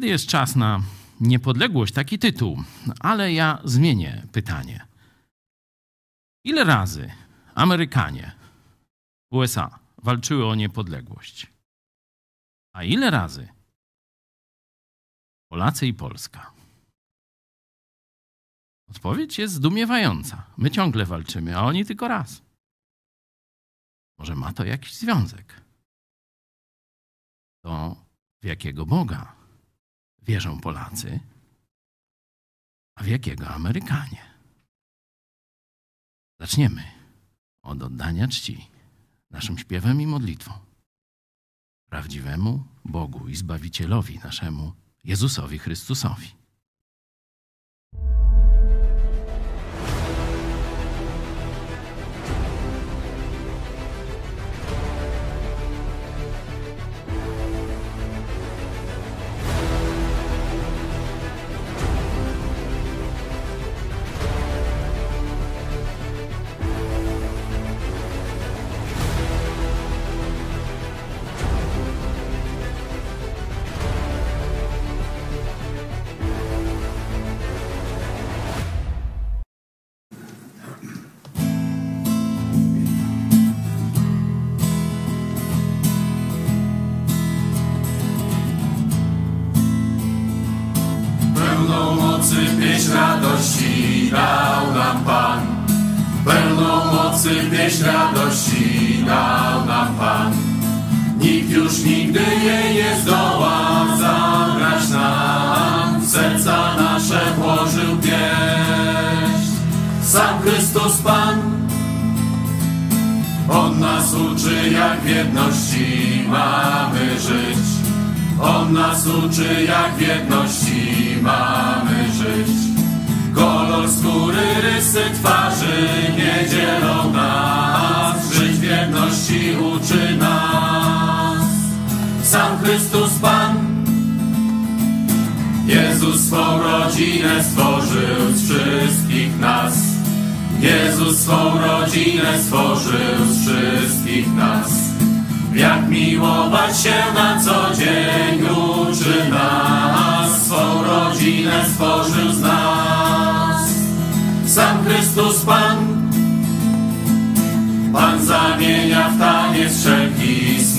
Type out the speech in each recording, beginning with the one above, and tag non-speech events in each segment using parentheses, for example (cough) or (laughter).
Kiedy jest czas na niepodległość, taki tytuł, ale ja zmienię pytanie. Ile razy Amerykanie, USA walczyły o niepodległość? A ile razy Polacy i Polska? Odpowiedź jest zdumiewająca. My ciągle walczymy, a oni tylko raz. Może ma to jakiś związek? To w jakiego Boga wierzą Polacy, a w jakiego Amerykanie? Zaczniemy od oddania czci naszym śpiewem i modlitwą prawdziwemu Bogu i Zbawicielowi naszemu Jezusowi Chrystusowi.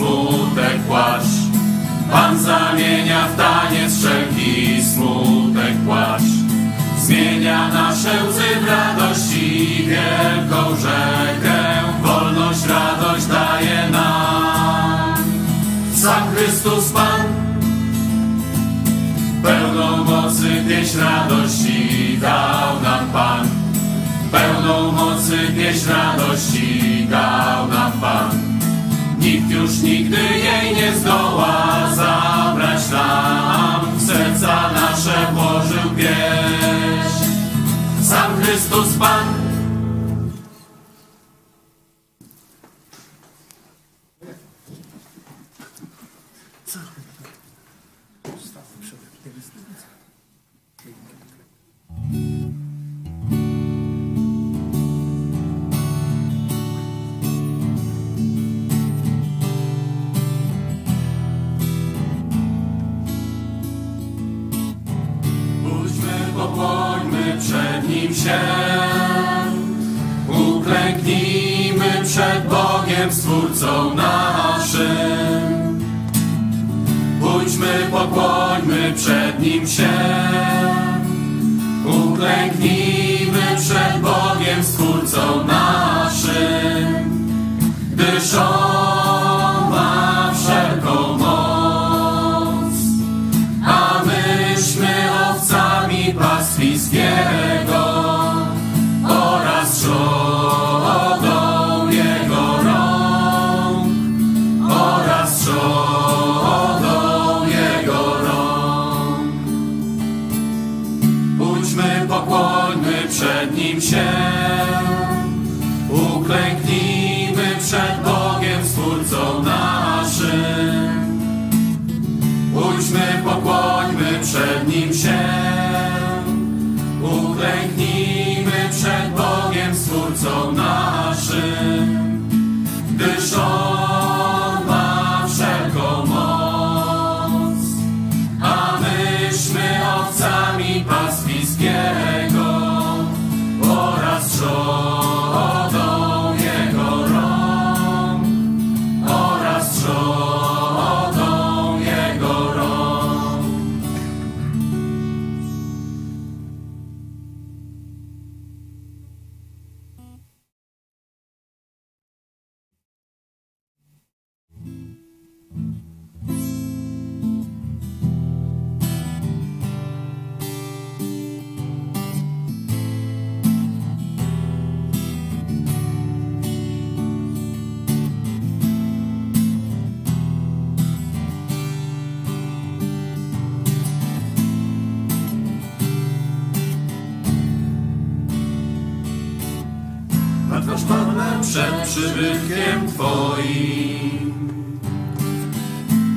Smutek płacz. Pan zamienia w taniec wszelki smutek płacz. Zmienia nasze łzy w radości wielką rzekę. Wolność, radość daje nam. Sam Chrystus Pan, pełną mocy pieśń radości dał nam Pan. Pełną mocy pieśń radości dał nam Pan. Nikt już nigdy jej nie zdoła zabrać nam. W serca nasze włożył pieśń. Sam Chrystus Pan. Nim się. Uklęknijmy przed Bogiem, Stwórcą naszym. Pójdźmy, pokłońmy przed Nim się. Uklęknijmy przed Bogiem, Stwórcą naszym. Gdyż On Nim się, uklęknijmy przed Bogiem, Stwórcą naszym. Pójdźmy, pokłońmy przed Nim się. Uklęknijmy przed Bogiem, Stwórcą naszym. Gdyż On przed przybytkiem Twoim.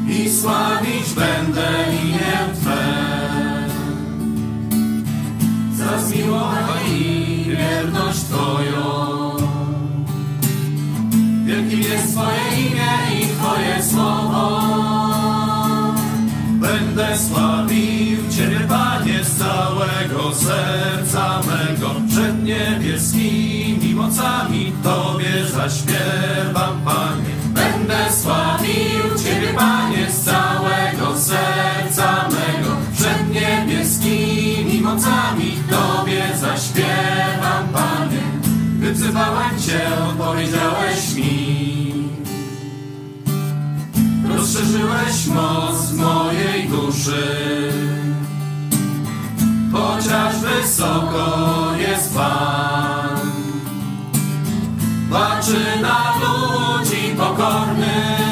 I sławić będę imię Twe. Za zmiłowanie i wierność Twoją. Wielkim jest Twoje imię i Twoje słowo. Będę sławił Ciebie, Panie, z całego serca mego. Przed niebieskimi mocami Tobie zaśpiewam, Panie. Będę sławił Ciebie, Panie, z całego serca mego. Przed niebieskimi mocami Tobie zaśpiewam, Panie. Wyzywałem Cię, odpowiedziałeś mi. Rozszerzyłeś moc mojej duszy. Chociaż wysoko jest Pan, patrzy na ludzi pokornych.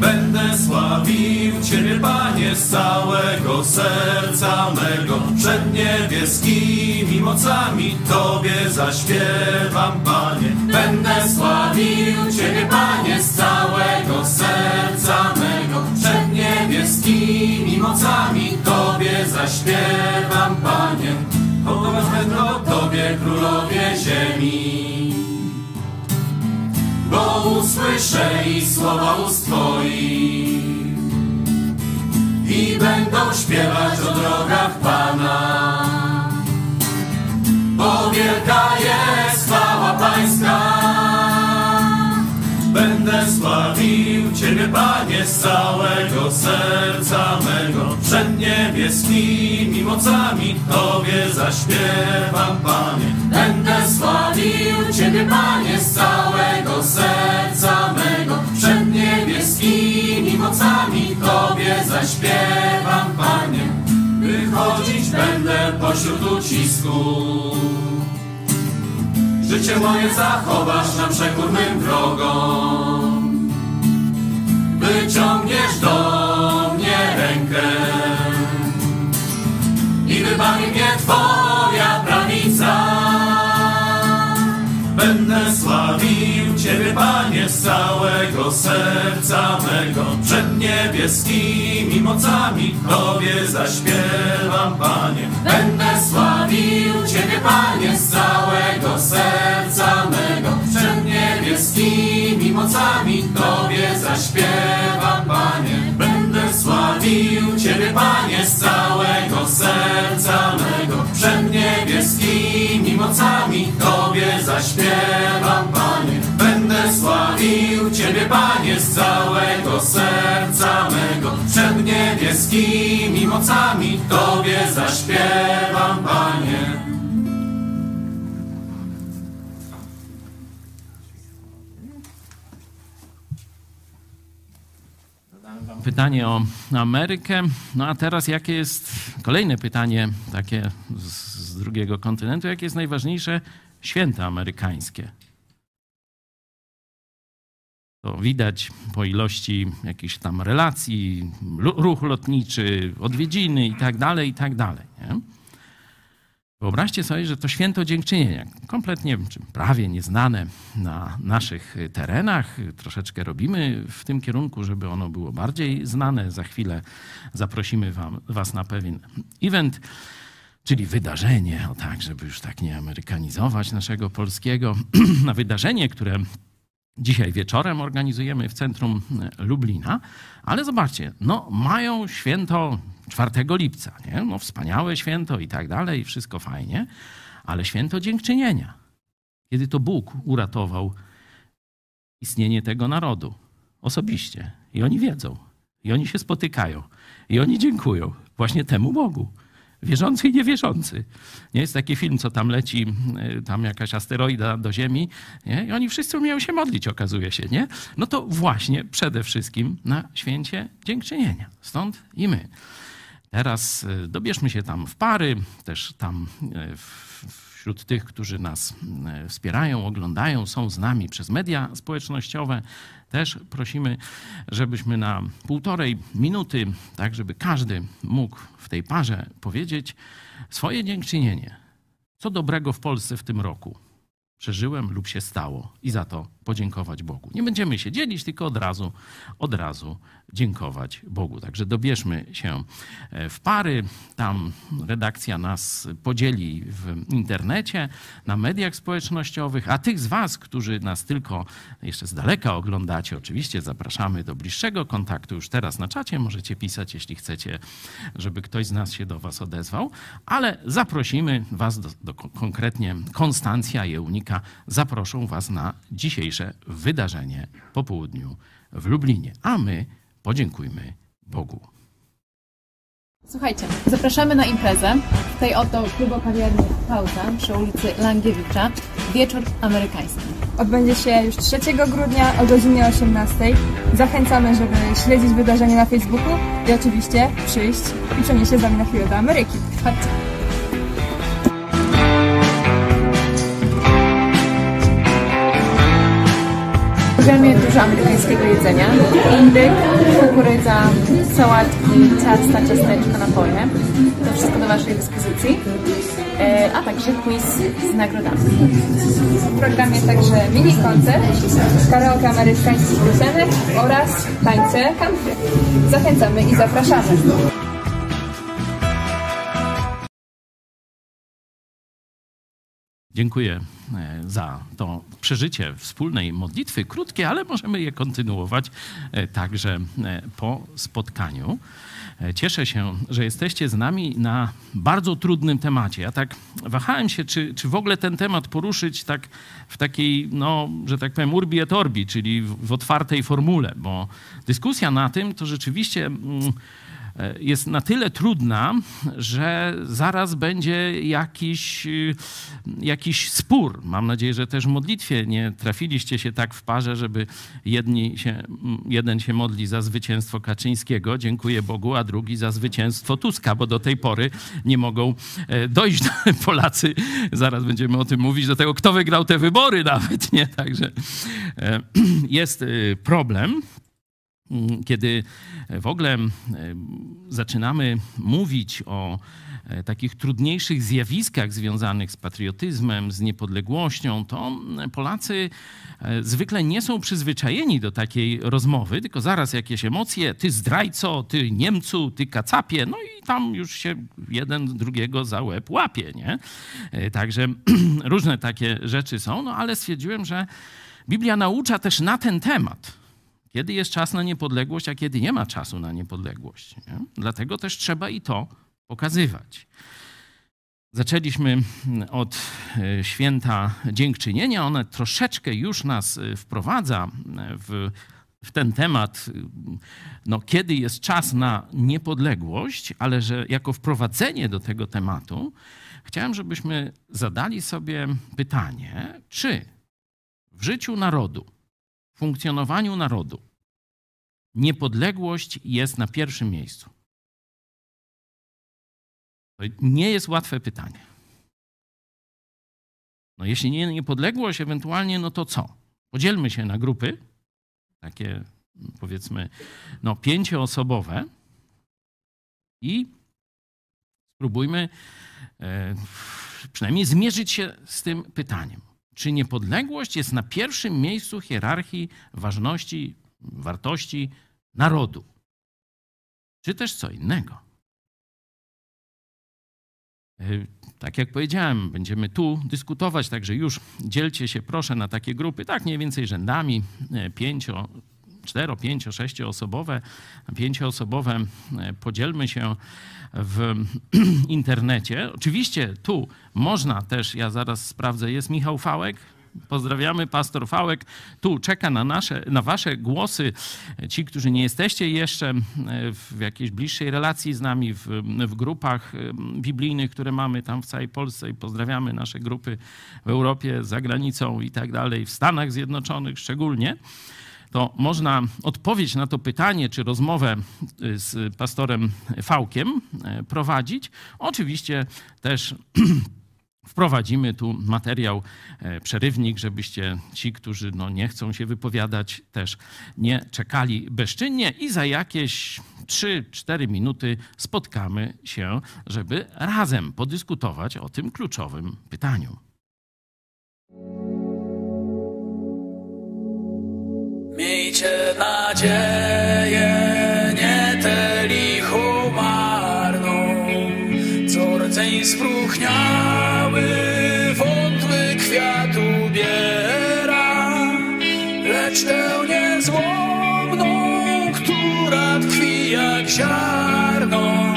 Będę sławił Ciebie, Panie, z całego serca mego. Przed niebieskimi mocami Tobie zaśpiewam, Panie. Będę sławił Ciebie, Panie, z całego serca mego. Przed niebieskimi mocami Tobie zaśpiewam, Panie. Hodować będą Tobie, królowie ziemi bo usłyszę i słowa ust i będą śpiewać o drogach Pana. Bo wielka jest chwała Pańska. Będę sławił Ciebie, Panie, z całego serca mego. Przed niebieskimi mocami Tobie zaśpiewam, Panie. Będę sławił Ciebie, Panie, z całego serca mego. Przed niebieskimi mocami Tobie zaśpiewam, Panie. Wychodzić będę pośród ucisku. Życie moje zachowasz na przekór mym wrogom. Wyciągniesz do mnie rękę i wybawi mnie Twoja prawica. Będę sławił Ciebie, Panie, z całego serca mego. Przed niebieskimi mocami Tobie zaśpiewam, Panie. Będę sławił Ciebie, Panie, z całego serca mego. Przed niebieskimi mocami Tobie zaśpiewam, Panie. Sławił Ciebie, Panie, z całego serca mego. Przed niebieskimi mocami Tobie zaśpiewam, Panie. Będę sławił Ciebie, Panie, z całego serca mego. Przed niebieskimi mocami Tobie zaśpiewam, Panie. Pytanie o Amerykę. No a teraz jakie jest kolejne pytanie, takie z, drugiego kontynentu, jakie jest najważniejsze święta amerykańskie? To widać po ilości jakichś tam relacji, ruch lotniczy, odwiedziny i tak dalej, i tak. Nie? Wyobraźcie sobie, że to święto dziękczynienia, kompletnie czy prawie nieznane na naszych terenach. Troszeczkę robimy w tym kierunku, żeby ono było bardziej znane. Za chwilę zaprosimy wam, Was na pewien event, czyli wydarzenie, o tak, żeby już tak nie amerykanizować naszego polskiego, (clears throat) na wydarzenie, które dzisiaj wieczorem organizujemy w centrum Lublina. Ale zobaczcie, no mają święto 4 lipca, nie? No wspaniałe święto i tak dalej, wszystko fajnie, ale święto dziękczynienia. Kiedy to Bóg uratował istnienie tego narodu osobiście. I oni wiedzą. I oni się spotykają. I oni dziękują właśnie temu Bogu. Wierzący i niewierzący. Nie jest taki film, co tam leci, tam jakaś asteroida do Ziemi, nie? i oni wszyscy umieją się modlić, okazuje się, nie? No to właśnie przede wszystkim na święcie dziękczynienia. Stąd i my. Teraz y, dobierzmy się tam w pary, też tam y, wśród tych, którzy nas y, wspierają, oglądają, są z nami przez media społecznościowe. Też prosimy, żebyśmy na półtorej minuty, tak żeby każdy mógł w tej parze powiedzieć swoje dziękczynienie. Co dobrego w Polsce w tym roku przeżyłem lub się stało i za to podziękować Bogu. Nie będziemy się dzielić, tylko od razu, od razu dziękować Bogu. Także dobierzmy się e, w pary. Tam redakcja nas podzieli w internecie, na mediach społecznościowych, a tych z Was, którzy nas tylko jeszcze z daleka oglądacie, oczywiście zapraszamy do bliższego kontaktu już teraz na czacie. Możecie pisać, jeśli chcecie, żeby ktoś z nas się do Was odezwał, ale zaprosimy Was do, do konkretnie Konstancja i Eunika zaproszą Was na dzisiejsze wydarzenie po południu w Lublinie. A my podziękujmy Bogu. Słuchajcie, zapraszamy na imprezę w tej oto klubokawiarni Pauza przy ulicy Langiewicza. Wieczór amerykański. Odbędzie się już 3 grudnia o godzinie 18. Zachęcamy, żeby śledzić wydarzenie na Facebooku i oczywiście przyjść i przenieść się z nami na chwilę do Ameryki. Chodźcie. W programie dużo amerykańskiego jedzenia. Indyk, kukurydza, sałatki, ciasta, ciasteczka, napoje. To wszystko do Waszej dyspozycji. E, A także quiz z nagrodami. W programie także mini koncert, karaoke amerykańskich piosenek oraz tańce country. Zachęcamy i zapraszamy. Dziękuję e, za to przeżycie wspólnej modlitwy. Krótkie, ale możemy je kontynuować e, także e, po spotkaniu. Cieszę się, że jesteście z nami na bardzo trudnym temacie. Ja tak wahałem się, czy, czy w ogóle ten temat poruszyć tak w takiej, no, że tak powiem, urbi et orbi, czyli w, w otwartej formule, bo dyskusja na tym to rzeczywiście. Mm, jest na tyle trudna, że zaraz będzie jakiś, jakiś spór. Mam nadzieję, że też w modlitwie nie trafiliście się tak w parze, żeby jedni się, jeden się modli za zwycięstwo Kaczyńskiego, dziękuję Bogu, a drugi za zwycięstwo Tuska, bo do tej pory nie mogą e, dojść (laughs) Polacy. Zaraz będziemy o tym mówić, do tego, kto wygrał te wybory nawet, nie? Także e, (clears throat) jest e, problem kiedy w ogóle zaczynamy mówić o takich trudniejszych zjawiskach związanych z patriotyzmem, z niepodległością, to Polacy zwykle nie są przyzwyczajeni do takiej rozmowy, tylko zaraz jakieś emocje, ty zdrajco, ty Niemcu, ty kacapie, no i tam już się jeden drugiego za łeb łapie, nie? Także (clears throat) różne takie rzeczy są, no ale stwierdziłem, że Biblia naucza też na ten temat. Kiedy jest czas na niepodległość, a kiedy nie ma czasu na niepodległość. Nie? Dlatego też trzeba i to pokazywać. Zaczęliśmy od e, święta dziękczynienia. One troszeczkę już nas e, wprowadza w, w ten temat, no, kiedy jest czas na niepodległość, ale że jako wprowadzenie do tego tematu chciałem, żebyśmy zadali sobie pytanie, czy w życiu narodu funkcjonowaniu narodu niepodległość jest na pierwszym miejscu? To nie jest łatwe pytanie. No jeśli nie niepodległość, ewentualnie, no to co? Podzielmy się na grupy, takie powiedzmy, no pięcioosobowe i spróbujmy e, przynajmniej zmierzyć się z tym pytaniem. Czy niepodległość jest na pierwszym miejscu hierarchii ważności, wartości narodu? Czy też co innego? E, tak jak powiedziałem, będziemy tu dyskutować, także już dzielcie się proszę na takie grupy, tak mniej więcej rzędami, e, pięcio, 4, 5, 6 osobowe, 5 osobowe podzielmy się w (clears throat) internecie. Oczywiście tu można też, ja zaraz sprawdzę, jest Michał Fałek, Pozdrawiamy, pastor Fałek. Tu czeka na, nasze, na wasze głosy. Ci, którzy nie jesteście jeszcze e, w jakiejś bliższej relacji z nami, w, w grupach e, biblijnych, które mamy tam w całej Polsce i pozdrawiamy nasze grupy w Europie, za granicą i tak dalej, w Stanach Zjednoczonych szczególnie to można odpowiedź na to pytanie, czy rozmowę y, z pastorem Fałkiem e, prowadzić. Oczywiście też (clears throat) wprowadzimy tu materiał, e, przerywnik, żebyście ci, którzy no nie chcą się wypowiadać, też nie czekali bezczynnie i za jakieś 3-4 minuty spotkamy się, żeby razem podyskutować o tym kluczowym pytaniu. Miejcie nadzieję, nie tę lichą marną, co rdzeń spróchniały, wątły kwiat ubiera, lecz tę niezłomną, która tkwi jak ziarno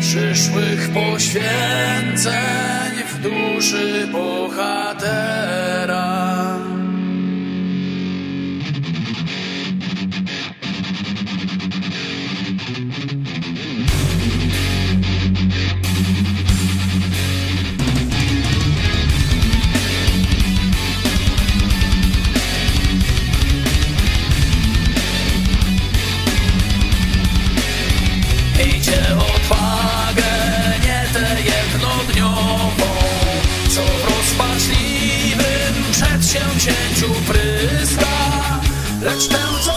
przyszłych poświęceń w duszy bohatera. Przedsięwzięciu pryska, lecz tę, co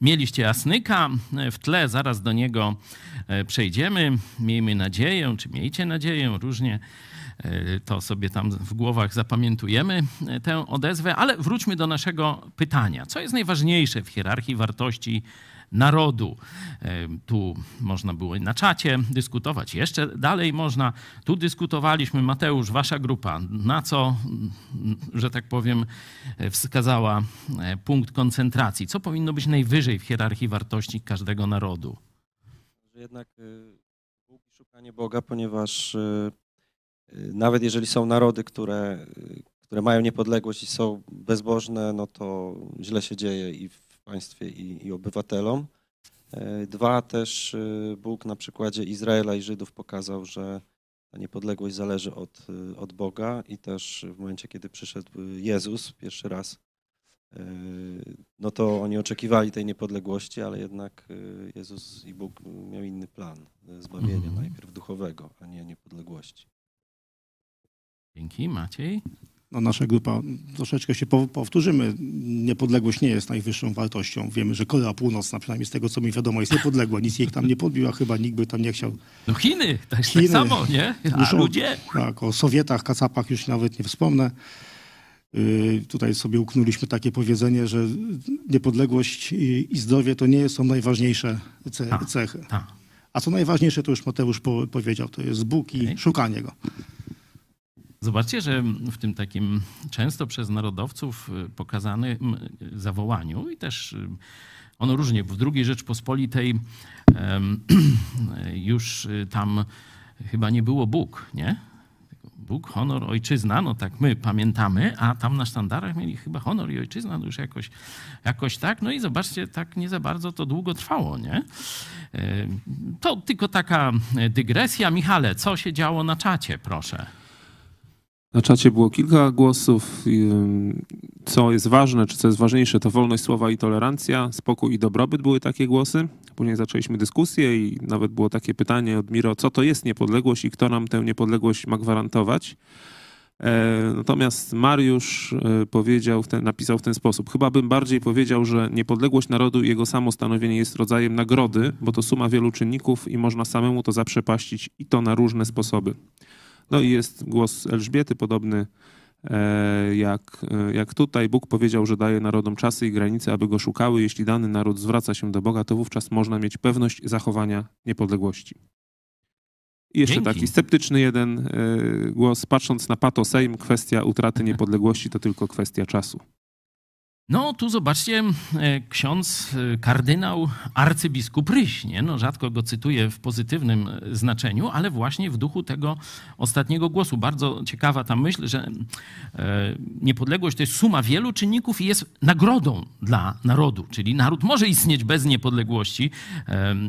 Mieliście Asnyka w tle, zaraz do niego e, przejdziemy. Miejmy nadzieję, czy miejcie nadzieję, różnie e, to sobie tam w głowach zapamiętujemy e, tę odezwę, ale wróćmy do naszego pytania. Co jest najważniejsze w hierarchii wartości narodu? E, Tu można było na czacie dyskutować, jeszcze dalej można. Tu dyskutowaliśmy, Mateusz, wasza grupa, na co, że tak powiem, e, wskazała e, punkt koncentracji? Co powinno być najwyżej w hierarchii wartości każdego narodu? jednak i szukanie Boga, ponieważ nawet jeżeli są narody, które, które mają niepodległość i są bezbożne, no to źle się dzieje i w państwie, i, i obywatelom. Y, Dwa, też y, Bóg na przykładzie Izraela i Żydów pokazał, że ta niepodległość zależy od, y, od Boga i też w momencie, kiedy przyszedł Jezus pierwszy raz, no to oni oczekiwali tej niepodległości, ale jednak Jezus i Bóg miał inny plan zbawienia, Mhm. najpierw duchowego, a nie niepodległości. Dzięki, Maciej. No, nasza grupa, troszeczkę się pow- powtórzymy, niepodległość nie jest najwyższą wartością. Wiemy, że Korea Północna, przynajmniej z tego, co mi wiadomo, jest niepodległa. Nic jej tam nie podbił, a chyba nikt by tam nie chciał. No Chiny, też Chiny. tak samo, nie? A Muszą- ludzie? Tak, o Sowietach, Kacapach już nawet nie wspomnę. Y, Tutaj sobie uknuliśmy takie powiedzenie, że niepodległość i i zdrowie to nie są najważniejsze ce- Tak. cechy. Tak. A co najważniejsze, to już Mateusz po, powiedział, to jest Bóg i szukanie Go. Zobaczcie, że w tym takim często przez narodowców y, pokazanym y, zawołaniu i też y, ono różnie, w II Rzeczpospolitej (clears throat) już tam chyba nie było Bóg, nie? Bóg, honor, ojczyzna, no tak my pamiętamy, a tam na sztandarach mieli chyba honor i ojczyzna, no już jakoś, jakoś tak. No i zobaczcie, tak nie za bardzo to długo trwało, nie? To tylko taka dygresja. Michale, co się działo na czacie, proszę? Na czacie było kilka głosów. Co jest ważne, czy co jest ważniejsze, to wolność słowa i tolerancja, spokój i dobrobyt były takie głosy. Później zaczęliśmy dyskusję i nawet było takie pytanie od Miro, co to jest niepodległość i kto nam tę niepodległość ma gwarantować. E, Natomiast Mariusz e, powiedział, napisał w ten sposób. Chyba bym bardziej powiedział, że niepodległość narodu i jego samostanowienie jest rodzajem nagrody, bo to suma wielu czynników i można samemu to zaprzepaścić i to na różne sposoby. No i jest głos Elżbiety, podobny e, jak, e, jak tutaj. Bóg powiedział, że daje narodom czasy i granice, aby go szukały. Jeśli dany naród zwraca się do Boga, to wówczas można mieć pewność zachowania niepodległości. I jeszcze Dzięki. taki sceptyczny jeden e, głos. Patrząc na pato Sejm, kwestia utraty niepodległości to tylko kwestia czasu. No, tu zobaczcie, e, ksiądz e, kardynał arcybiskup Ryś, nie? No, rzadko go cytuję w pozytywnym e, znaczeniu, ale właśnie w duchu tego ostatniego głosu. Bardzo ciekawa ta myśl, że niepodległość to jest suma wielu czynników i jest nagrodą dla narodu, czyli naród może istnieć bez niepodległości.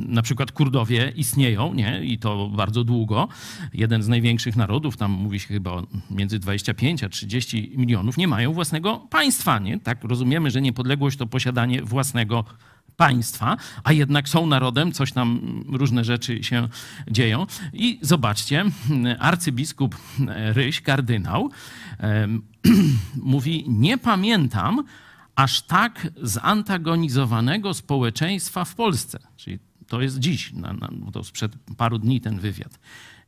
Na przykład Kurdowie istnieją, nie? I to bardzo długo. Jeden z największych narodów, tam mówi się chyba między 25 a 30 milionów, nie mają własnego państwa, nie? Tak rozumiemy, że niepodległość to posiadanie własnego państwa, a jednak są narodem, coś tam różne rzeczy się dzieją. I zobaczcie, arcybiskup Ryś, kardynał, (clears throat) mówi: Nie pamiętam aż tak zantagonizowanego społeczeństwa w Polsce. Czyli to jest dziś, na, na, to sprzed paru dni ten wywiad.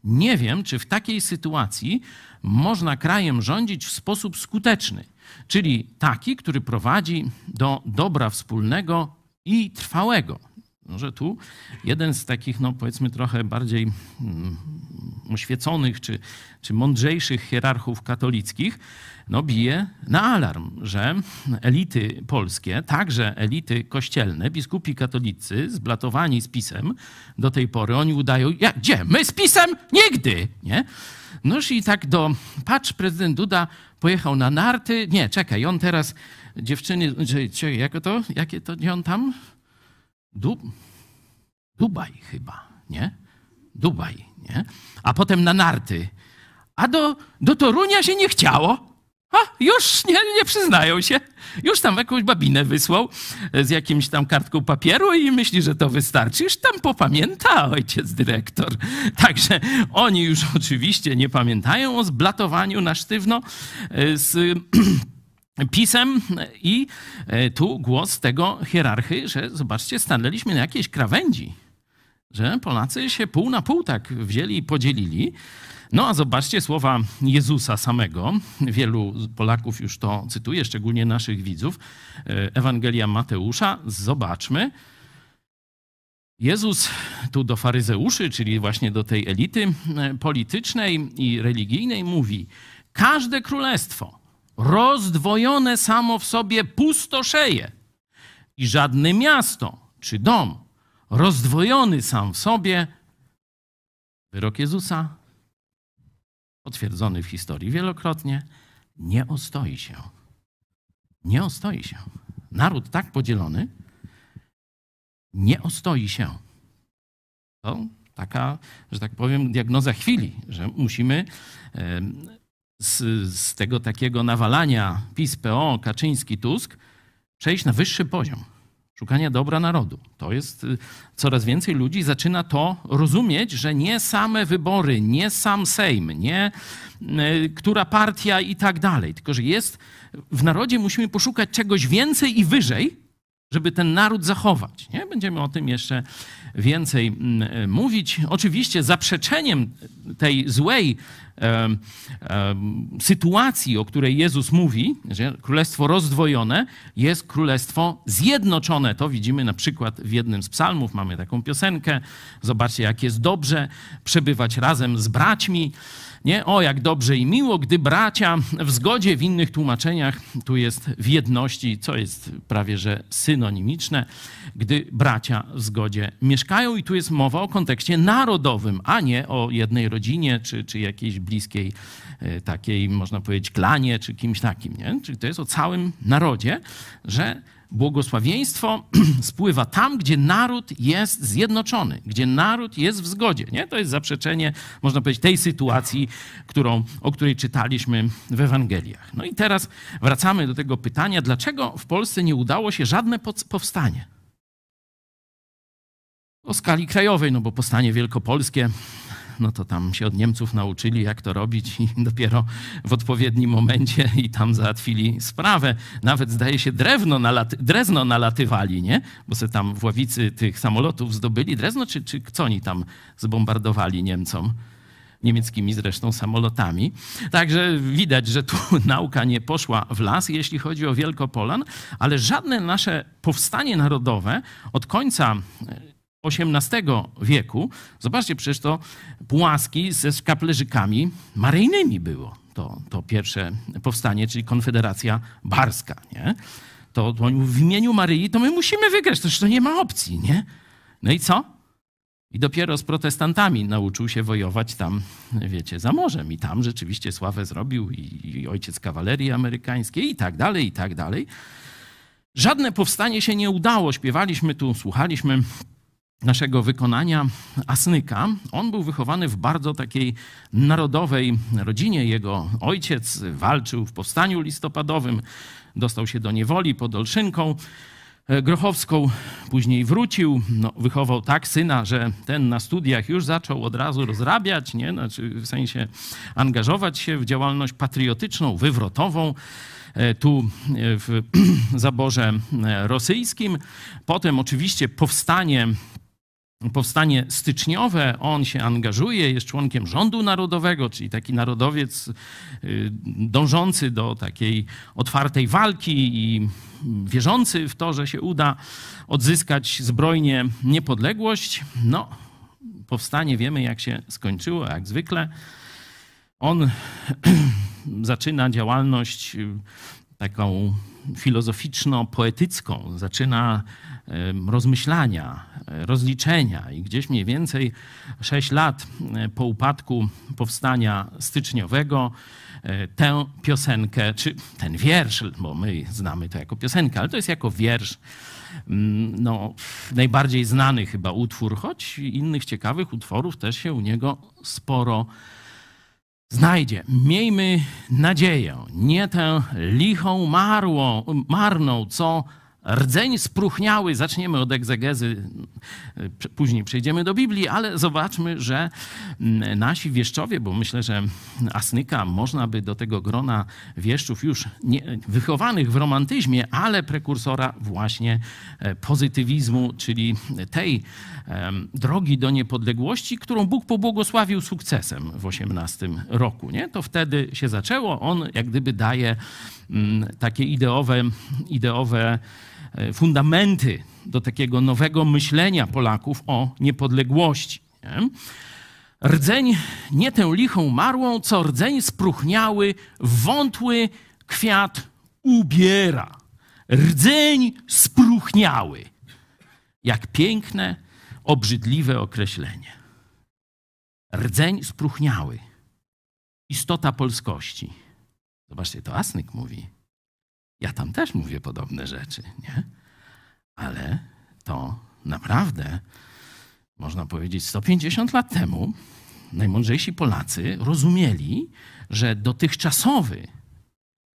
Nie wiem, czy w takiej sytuacji można krajem rządzić w sposób skuteczny, czyli taki, który prowadzi do dobra wspólnego i trwałego. Może tu jeden z takich, no powiedzmy, trochę bardziej mm, oświeconych czy, czy mądrzejszych hierarchów katolickich, no bije na alarm, że elity polskie, także elity kościelne, biskupi katolicy, zblatowani z pisem do tej pory, oni udają, jak, gdzie? My z pisem? Nigdy! Nie? Noż i tak do, patrz, prezydent Duda pojechał na narty, nie, czekaj, on teraz, dziewczyny, czy, czy, jak to, jakie to, on tam? Du, Dubaj chyba, nie? Dubaj, nie? A potem na narty. A do, do Torunia się nie chciało. A, już nie, nie przyznają się. Już tam jakąś babinę wysłał z jakimś tam kartką papieru i myśli, że to wystarczy. Już tam popamięta ojciec dyrektor. (laughs) Także oni już oczywiście nie pamiętają o zblatowaniu na sztywno e, z (clears throat) pisem i e, tu głos tego hierarchy, że zobaczcie, stanęliśmy na jakiejś krawędzi, że Polacy się pół na pół tak wzięli i podzielili. No a zobaczcie słowa Jezusa samego. Wielu Polaków już to cytuje, szczególnie naszych widzów. E, Ewangelia Mateusza. Zobaczmy. Jezus tu do faryzeuszy, czyli właśnie do tej elity e, politycznej i religijnej mówi: Każde królestwo rozdwojone samo w sobie pustoszeje i żadne miasto czy dom rozdwojony sam w sobie, wyrok Jezusa, potwierdzony w historii wielokrotnie, nie ostoi się. Nie ostoi się. Naród tak podzielony nie ostoi się. To taka, że tak powiem, diagnoza chwili, że musimy z, z tego takiego nawalania PiS, PO, Kaczyński, Tusk przejść na wyższy poziom szukania dobra narodu. To jest y, coraz więcej ludzi zaczyna to rozumieć, że nie same wybory, nie sam Sejm, nie y, która partia i tak dalej, tylko że jest w narodzie musimy poszukać czegoś więcej i wyżej, żeby ten naród zachować. Nie? Będziemy o tym jeszcze więcej mm, mówić. Oczywiście zaprzeczeniem tej złej em, em, sytuacji, o której Jezus mówi, że królestwo rozdwojone jest królestwo zjednoczone. To widzimy na przykład w jednym z psalmów, mamy taką piosenkę. Zobaczcie, jak jest dobrze przebywać razem z braćmi. Nie? O, jak dobrze i miło, gdy bracia w zgodzie, w innych tłumaczeniach tu jest w jedności, co jest prawie że synonimiczne, gdy bracia w zgodzie mieszkają. I tu jest mowa o kontekście narodowym, a nie o jednej rodzinie czy, czy jakiejś bliskiej e, takiej, można powiedzieć, klanie czy kimś takim. Nie? Czyli to jest o całym narodzie, że błogosławieństwo (clears throat) spływa tam, gdzie naród jest zjednoczony, gdzie naród jest w zgodzie. Nie? To jest zaprzeczenie, można powiedzieć, tej sytuacji, którą, o której czytaliśmy w Ewangeliach. No i teraz wracamy do tego pytania, dlaczego w Polsce nie udało się żadne powstanie? O skali krajowej, no bo powstanie wielkopolskie no to tam się od Niemców nauczyli, jak to robić i (laughs) dopiero w odpowiednim momencie i tam załatwili sprawę. Nawet zdaje się drewno nalaty, drezno nalatywali, nie? Bo se tam w ławicy tych samolotów zdobyli drezno, czy, czy co oni tam zbombardowali Niemcom? niemieckimi zresztą samolotami. Także widać, że tu (laughs) nauka nie poszła w las, jeśli chodzi o Wielkopolan, ale żadne nasze powstanie narodowe od końca XVIII wieku, zobaczcie, przecież to płaski ze szkaplerzykami maryjnymi było. To, to pierwsze powstanie, czyli Konfederacja Barska, nie? To, to w imieniu Maryi to my musimy wygrać, to, to nie ma opcji, nie? No i co? I dopiero z protestantami nauczył się wojować tam, wiecie, za morzem. I tam rzeczywiście sławę zrobił i, i ojciec kawalerii amerykańskiej i tak dalej, i tak dalej. Żadne powstanie się nie udało. Śpiewaliśmy tu, słuchaliśmy naszego wykonania Asnyka. On był wychowany w bardzo takiej narodowej rodzinie. Jego ojciec walczył w powstaniu listopadowym, dostał się do niewoli pod Olszynką Grochowską, później wrócił, no, wychował tak syna, że ten na studiach już zaczął od razu rozrabiać, nie? Znaczy, w sensie angażować się w działalność patriotyczną, wywrotową e, tu e, w (clears throat) zaborze e, rosyjskim. Potem oczywiście powstanie powstanie styczniowe, on się angażuje, jest członkiem rządu narodowego, czyli taki narodowiec y, dążący do takiej otwartej walki i wierzący w to, że się uda odzyskać zbrojnie niepodległość. No, powstanie wiemy, jak się skończyło, jak zwykle. On (clears throat) zaczyna działalność y, taką filozoficzno-poetycką, zaczyna rozmyślania, rozliczenia i gdzieś mniej więcej 6 lat po upadku powstania styczniowego tę piosenkę, czy ten wiersz, bo my znamy to jako piosenkę, ale to jest jako wiersz, mm, no, najbardziej znany chyba utwór, choć innych ciekawych utworów też się u niego sporo znajdzie. Miejmy nadzieję, nie tę lichą marłą, marną, co rdzeń spróchniały. Zaczniemy od egzegezy, później przejdziemy do Biblii, ale zobaczmy, że mm, nasi wieszczowie, bo myślę, że Asnyka można by do tego grona wieszczów już nie, wychowanych w romantyzmie, ale prekursora właśnie e, pozytywizmu, czyli tej drogi do niepodległości, którą Bóg pobłogosławił sukcesem w XVIII roku. Nie? To wtedy się zaczęło. On jak gdyby daje mm, takie ideowe, ideowe fundamenty do takiego nowego myślenia Polaków o niepodległości. Nie? Rdzeń nie tę lichą marłą, co rdzeń spróchniały, wątły kwiat ubiera. Rdzeń spróchniały. Jak piękne, obrzydliwe określenie. Rdzeń spróchniały. Istota polskości. Zobaczcie, to Asnyk mówi. Ja tam też mówię podobne rzeczy, nie? Ale to naprawdę, można powiedzieć, 150 lat temu najmądrzejsi Polacy rozumieli, że dotychczasowy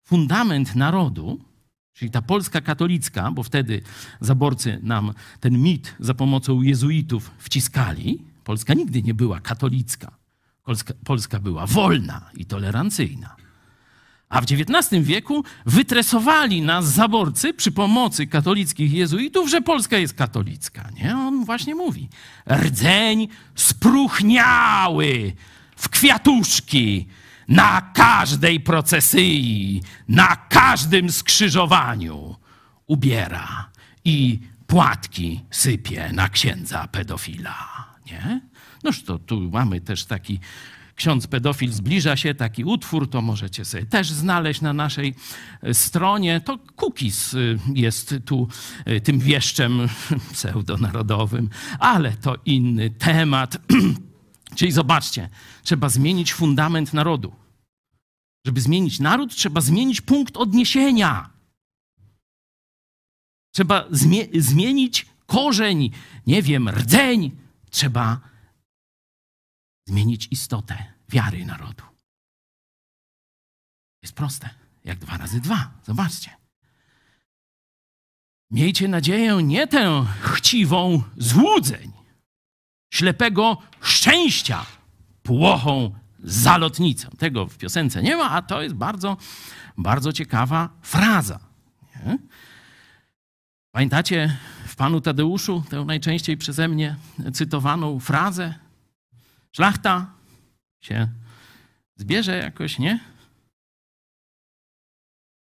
fundament narodu, czyli ta Polska katolicka, bo wtedy zaborcy nam ten mit za pomocą jezuitów wciskali, Polska nigdy nie była katolicka. Polska, Polska była wolna i tolerancyjna. A w XIX wieku wytresowali nas zaborcy przy pomocy katolickich jezuitów, że Polska jest katolicka. Nie? On właśnie mówi, rdzeń spróchniały, w kwiatuszki na każdej procesji, na każdym skrzyżowaniu ubiera i płatki sypie na księdza pedofila. Nie? Noż to tu mamy też taki ksiądz pedofil zbliża się, taki utwór, to możecie sobie też znaleźć na naszej e, stronie. To Cookies y, jest tu y, tym wieszczem (laughs) pseudonarodowym, ale to inny temat. (clears throat) Czyli zobaczcie, trzeba zmienić fundament narodu. Żeby zmienić naród, trzeba zmienić punkt odniesienia. Trzeba zmie zmienić korzeń, nie wiem, rdzeń. Trzeba zmienić istotę wiary narodu. Jest proste, jak dwa razy dwa. Zobaczcie. Miejcie nadzieję nie tę chciwą złudzeń, ślepego szczęścia, płochą zalotnicą. Tego w piosence nie ma, a to jest bardzo, bardzo ciekawa fraza. Nie? Pamiętacie w Panu Tadeuszu tę najczęściej przeze mnie cytowaną frazę? Szlachta się zbierze jakoś, nie?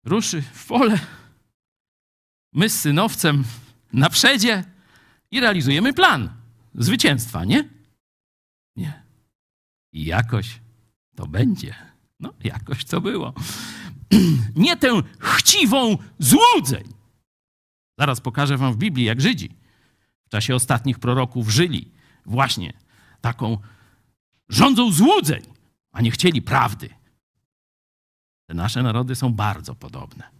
Ruszy w pole. My z synowcem na przedzie i realizujemy plan zwycięstwa, nie? Nie. I jakoś to będzie. No, jakoś to było. (clears throat) Nie tę chciwą złudzeń. Zaraz pokażę wam w Biblii, jak Żydzi w czasie ostatnich proroków żyli właśnie taką rządzą złudzeń, a nie chcieli prawdy. Te nasze narody są bardzo podobne.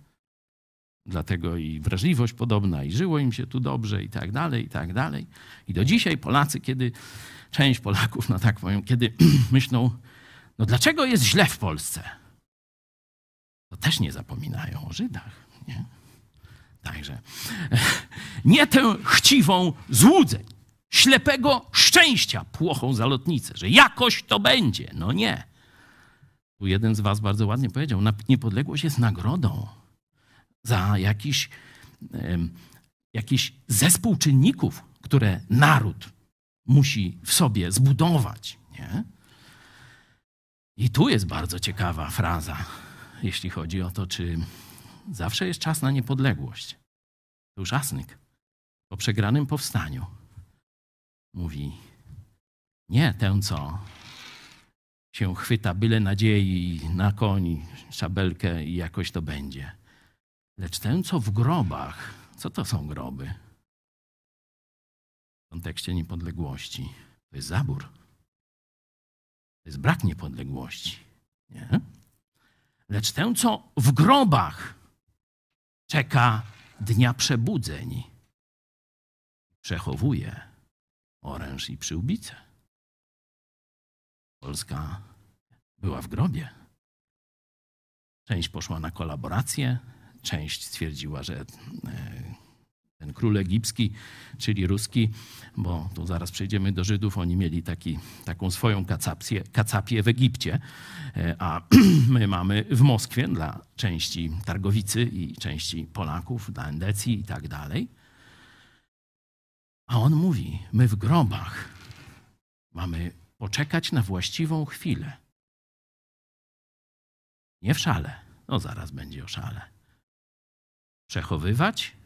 Dlatego i wrażliwość podobna, i żyło im się tu dobrze, i tak dalej, i tak dalej. I do dzisiaj Polacy, kiedy część Polaków, no tak powiem, kiedy (clears throat) myślą, no dlaczego jest źle w Polsce? To też nie zapominają o Żydach. Nie? Także (laughs) nie tę chciwą złudzeń, ślepego szczęścia płochą zalotnicę, że jakoś to będzie. No nie. Tu jeden z was bardzo ładnie powiedział, niepodległość jest nagrodą za jakiś, jakiś zespół czynników, które naród musi w sobie zbudować. Nie? I tu jest bardzo ciekawa fraza, jeśli chodzi o to, czy zawsze jest czas na niepodległość. To już Asnyk po przegranym powstaniu mówi, nie tę, co się chwyta byle nadziei na koni, szabelkę i jakoś to będzie, lecz tę, co w grobach. Co to są groby? W kontekście niepodległości. To jest zabór. To jest brak niepodległości. Nie? Lecz tę, co w grobach czeka dnia przebudzeń, przechowuje oręż i przyłbicę. Polska była w grobie. Część poszła na kolaborację, część stwierdziła, że e, ten król egipski, czyli ruski, bo tu zaraz przejdziemy do Żydów, oni mieli taki, taką swoją kacapcję, kacapię w Egipcie, e, a (clears throat) my mamy w Moskwie dla części Targowicy i części Polaków, dla Endecji i tak dalej. A on mówi: My w grobach mamy poczekać na właściwą chwilę. Nie w szale. No zaraz będzie o szale. Przechowywać,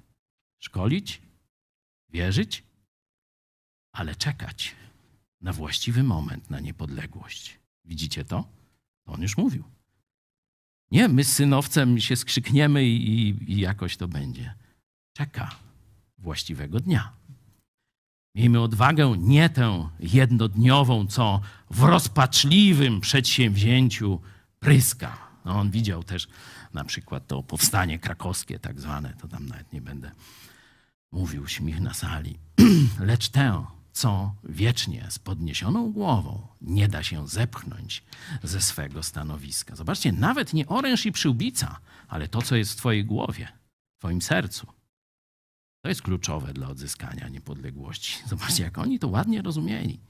szkolić, wierzyć, ale czekać na właściwy moment, na niepodległość. Widzicie to? On już mówił. Nie, my z synowcem się skrzykniemy i, i jakoś to będzie. Czeka właściwego dnia. Miejmy odwagę nie tę jednodniową, co w rozpaczliwym przedsięwzięciu pryska. No, on widział też na przykład to powstanie krakowskie, tak zwane, to tam nawet nie będę mówił, śmich na sali. (clears throat) Lecz tę, co wiecznie z podniesioną głową nie da się zepchnąć ze swego stanowiska. Zobaczcie, nawet nie oręż i przyłbica, ale to, co jest w Twojej głowie, w Twoim sercu to jest kluczowe dla odzyskania niepodległości. (laughs) Zobaczcie, jak oni to ładnie rozumieli.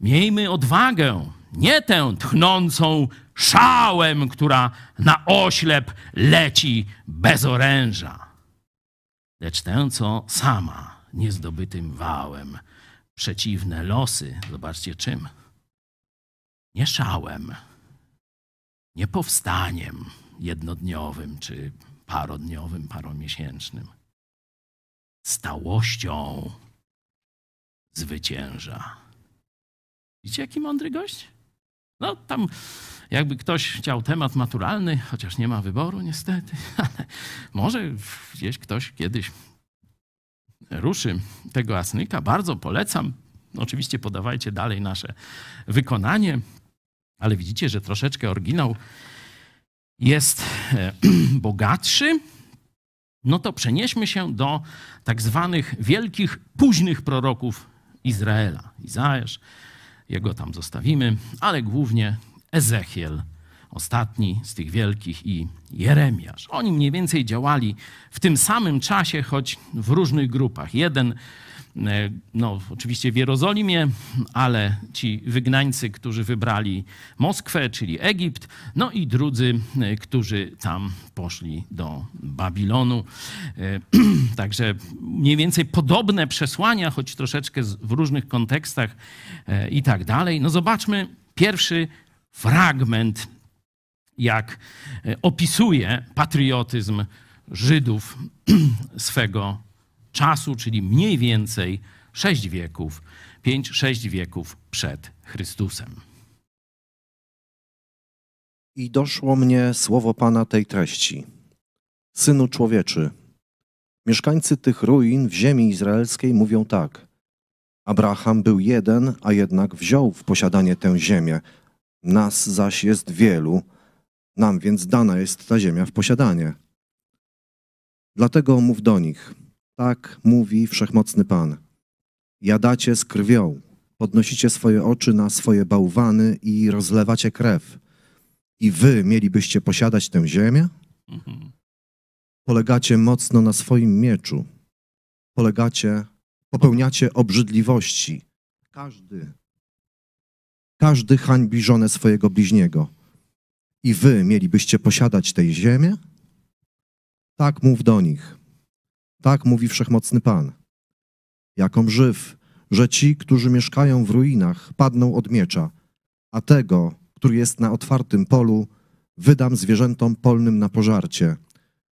Miejmy odwagę, nie tę tchnącą szałem, która na oślep leci bez oręża, lecz tę, co sama niezdobytym wałem przeciwne losy, zobaczcie czym, nie szałem, nie powstaniem jednodniowym czy parodniowym, paromiesięcznym. Stałością zwycięża. Widzicie, jaki mądry gość? No, tam jakby ktoś chciał temat maturalny, chociaż nie ma wyboru niestety, (laughs) ale może gdzieś ktoś kiedyś ruszy tego asnyka. Bardzo polecam. Oczywiście podawajcie dalej nasze wykonanie, ale widzicie, że troszeczkę oryginał jest e, (clears throat) bogatszy. No to przenieśmy się do tak zwanych wielkich, późnych proroków Izraela. Izajasz, jego tam zostawimy, ale głównie Ezechiel, ostatni z tych wielkich, i Jeremiasz. Oni mniej więcej działali w tym samym czasie, choć w różnych grupach. Jeden no, oczywiście w Jerozolimie, ale ci wygnańcy, którzy wybrali Moskwę, czyli Egipt, no i drudzy, e, którzy tam poszli do Babilonu. E, (clears throat) także mniej więcej podobne przesłania, choć troszeczkę w różnych kontekstach i tak dalej. No zobaczmy pierwszy fragment, jak opisuje patriotyzm Żydów (clears throat) swego czasu, czyli mniej więcej sześć wieków, pięć, sześć wieków przed Chrystusem. I doszło mnie słowo Pana tej treści. Synu człowieczy, mieszkańcy tych ruin w ziemi izraelskiej mówią tak. Abraham był jeden, a jednak wziął w posiadanie tę ziemię. Nas zaś jest wielu, nam więc dana jest ta ziemia w posiadanie. Dlatego mów do nich – tak mówi wszechmocny Pan. Jadacie z krwią, podnosicie swoje oczy na swoje bałwany i rozlewacie krew. I wy mielibyście posiadać tę ziemię? Polegacie mocno na swoim mieczu. Polegacie, popełniacie obrzydliwości. Każdy, każdy hańbi żonę swojego bliźniego. I wy mielibyście posiadać tę ziemię? Tak mów do nich. Tak mówi wszechmocny Pan. Jakom żyw, że ci, którzy mieszkają w ruinach, padną od miecza, a tego, który jest na otwartym polu, wydam zwierzętom polnym na pożarcie.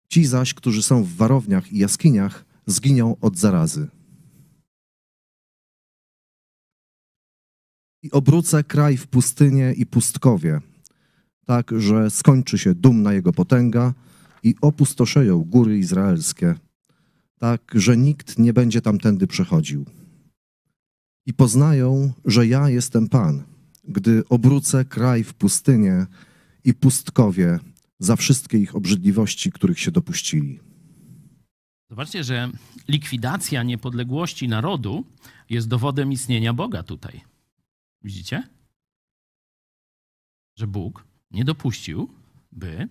Ci zaś, którzy są w warowniach i jaskiniach, zginą od zarazy. I obrócę kraj w pustynię i pustkowie, tak, że skończy się dumna jego potęga i opustoszeją góry izraelskie tak, że nikt nie będzie tamtędy przechodził. I poznają, że ja jestem Pan, gdy obrócę kraj w pustynię i pustkowie za wszystkie ich obrzydliwości, których się dopuścili. Zobaczcie, że likwidacja niepodległości narodu jest dowodem istnienia Boga tutaj. Widzicie? Że Bóg nie dopuścił, by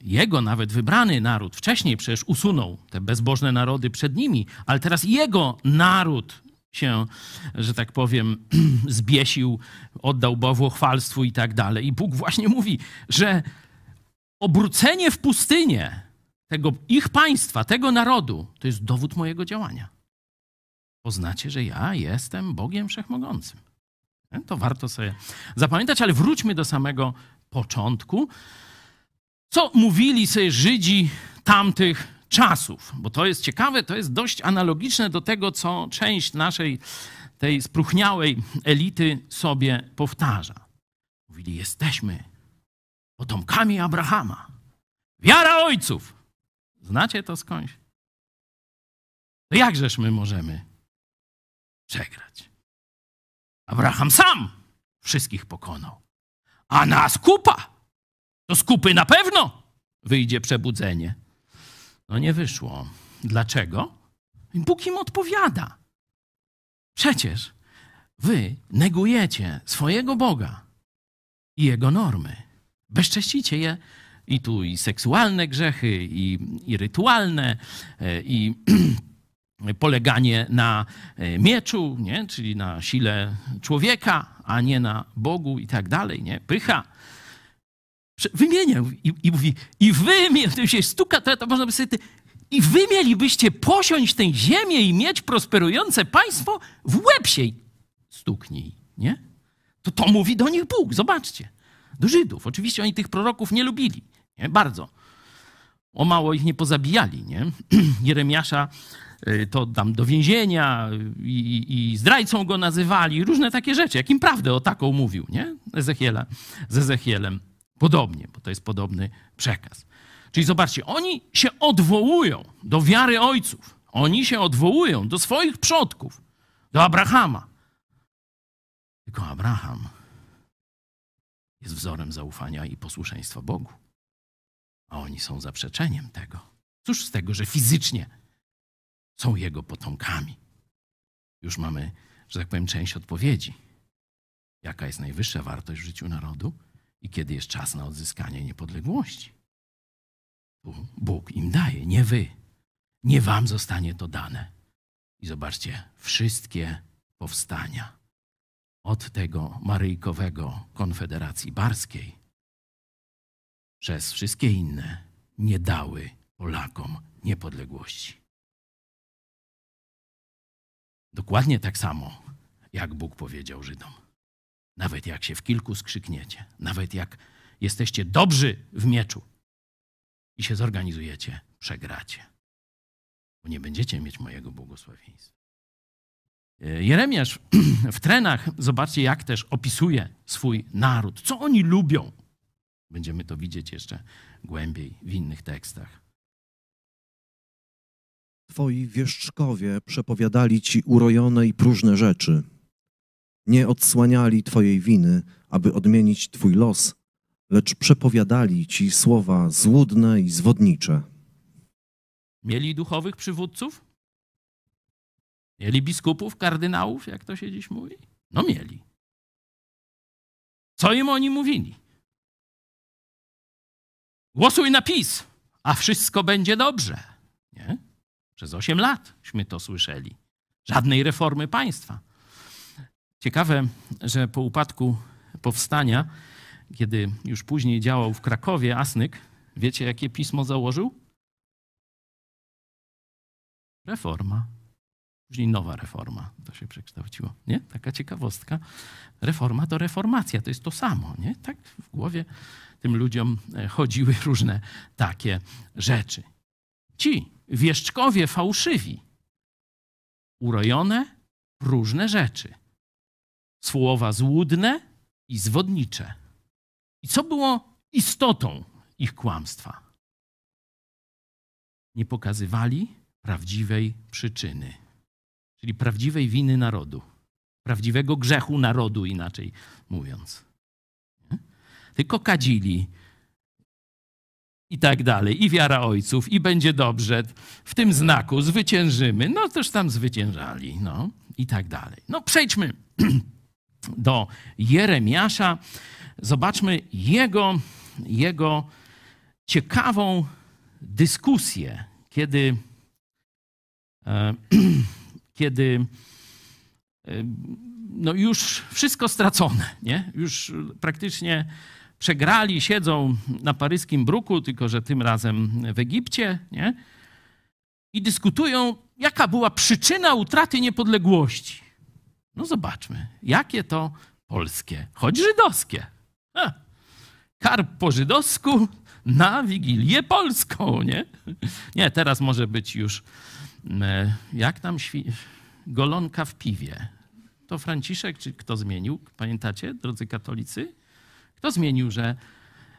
jego nawet wybrany naród wcześniej przecież usunął te bezbożne narody przed nimi, ale teraz jego naród się, że tak powiem, (clears throat) zbiesił, oddał bałwochwalstwu i tak dalej. I Bóg właśnie mówi, że obrócenie w pustynię tego ich państwa, tego narodu, to jest dowód mojego działania. Poznacie, że ja jestem Bogiem Wszechmogącym. To warto sobie zapamiętać, ale wróćmy do samego początku. Co mówili sobie Żydzi tamtych czasów? Bo to jest ciekawe, to jest dość analogiczne do tego, co część naszej tej spruchniałej elity sobie powtarza. Mówili, jesteśmy potomkami Abrahama. Wiara ojców. Znacie to skądś? To jakżeż my możemy przegrać? Abraham sam wszystkich pokonał, a nas kupa to z kupy na pewno wyjdzie przebudzenie. No nie wyszło. Dlaczego? Bóg im odpowiada. Przecież wy negujecie swojego Boga i jego normy. Bezcześcicie je i tu i seksualne grzechy, i, i rytualne, e, i (clears throat) poleganie na e, mieczu, nie? czyli na sile człowieka, a nie na Bogu i tak dalej. Nie? Pycha Wymienia i, i mówi, i wy, to się stuka, to, można by sobie, i wy mielibyście posiąść tę ziemię i mieć prosperujące państwo, w łeb się stuknij, nie? To to mówi do nich Bóg, zobaczcie. Do Żydów. Oczywiście oni tych proroków nie lubili, nie? Bardzo. O mało ich nie pozabijali, nie? (clears throat) Jeremiasza y, to tam do więzienia i, i, i zdrajcą go nazywali, różne takie rzeczy. Jak im prawdę o taką mówił, nie? Ezechiela, z Ezechielem. Podobnie, bo to jest podobny przekaz. Czyli zobaczcie, oni się odwołują do wiary ojców. Oni się odwołują do swoich przodków, do Abrahama. Tylko Abraham jest wzorem zaufania i posłuszeństwa Bogu. A oni są zaprzeczeniem tego. Cóż z tego, że fizycznie są jego potomkami? Już mamy, że tak powiem, część odpowiedzi. Jaka jest najwyższa wartość w życiu narodu i kiedy jest czas na odzyskanie niepodległości? Bóg im daje, nie wy. Nie wam zostanie to dane. I zobaczcie, wszystkie powstania od tego maryjkowego Konfederacji Barskiej przez wszystkie inne nie dały Polakom niepodległości. Dokładnie tak samo, jak Bóg powiedział Żydom. Nawet jak się w kilku skrzykniecie, nawet jak jesteście dobrzy w mieczu i się zorganizujecie, przegracie. Bo nie będziecie mieć mojego błogosławieństwa. Jeremiasz (clears throat) w trenach, zobaczcie, jak też opisuje swój naród. Co oni lubią? Będziemy to widzieć jeszcze głębiej w innych tekstach. Twoi wieszczkowie przepowiadali ci urojone i próżne rzeczy. Nie odsłaniali Twojej winy, aby odmienić Twój los, lecz przepowiadali ci słowa złudne i zwodnicze. Mieli duchowych przywódców? Mieli biskupów, kardynałów, jak to się dziś mówi? No mieli. Co im oni mówili? Głosuj na PiS, a wszystko będzie dobrze. Nie? Przez 8 latśmy to słyszeli. Żadnej reformy państwa. Ciekawe, że po upadku powstania, kiedy już później działał w Krakowie Asnyk, wiecie jakie pismo założył? Reforma. Później nowa reforma to się przekształciło. Nie? Taka ciekawostka. Reforma to reformacja, to jest to samo. Nie? Tak w głowie tym ludziom e, chodziły (laughs) różne takie rzeczy. Ci wieszczkowie fałszywi, urojone różne rzeczy. Słowa złudne i zwodnicze. I co było istotą ich kłamstwa? Nie pokazywali prawdziwej przyczyny czyli prawdziwej winy narodu, prawdziwego grzechu narodu, inaczej mówiąc. Tylko kadzili i tak dalej, i wiara ojców, i będzie dobrze, w tym znaku zwyciężymy, no też tam zwyciężali, no i tak dalej. No przejdźmy (clears throat) do Jeremiasza, zobaczmy jego, jego ciekawą dyskusję, kiedy e, (clears throat) kiedy e, no już wszystko stracone, nie? już praktycznie przegrali, siedzą na paryskim bruku, tylko że tym razem w Egipcie, nie? i dyskutują, jaka była przyczyna utraty niepodległości. No zobaczmy, jakie to polskie, choć żydowskie. Karp po żydowsku na Wigilię Polską, nie? Nie, teraz może być już E, jak tam świ- golonka w piwie? To Franciszek, czy kto zmienił? Pamiętacie, drodzy katolicy? Kto zmienił, że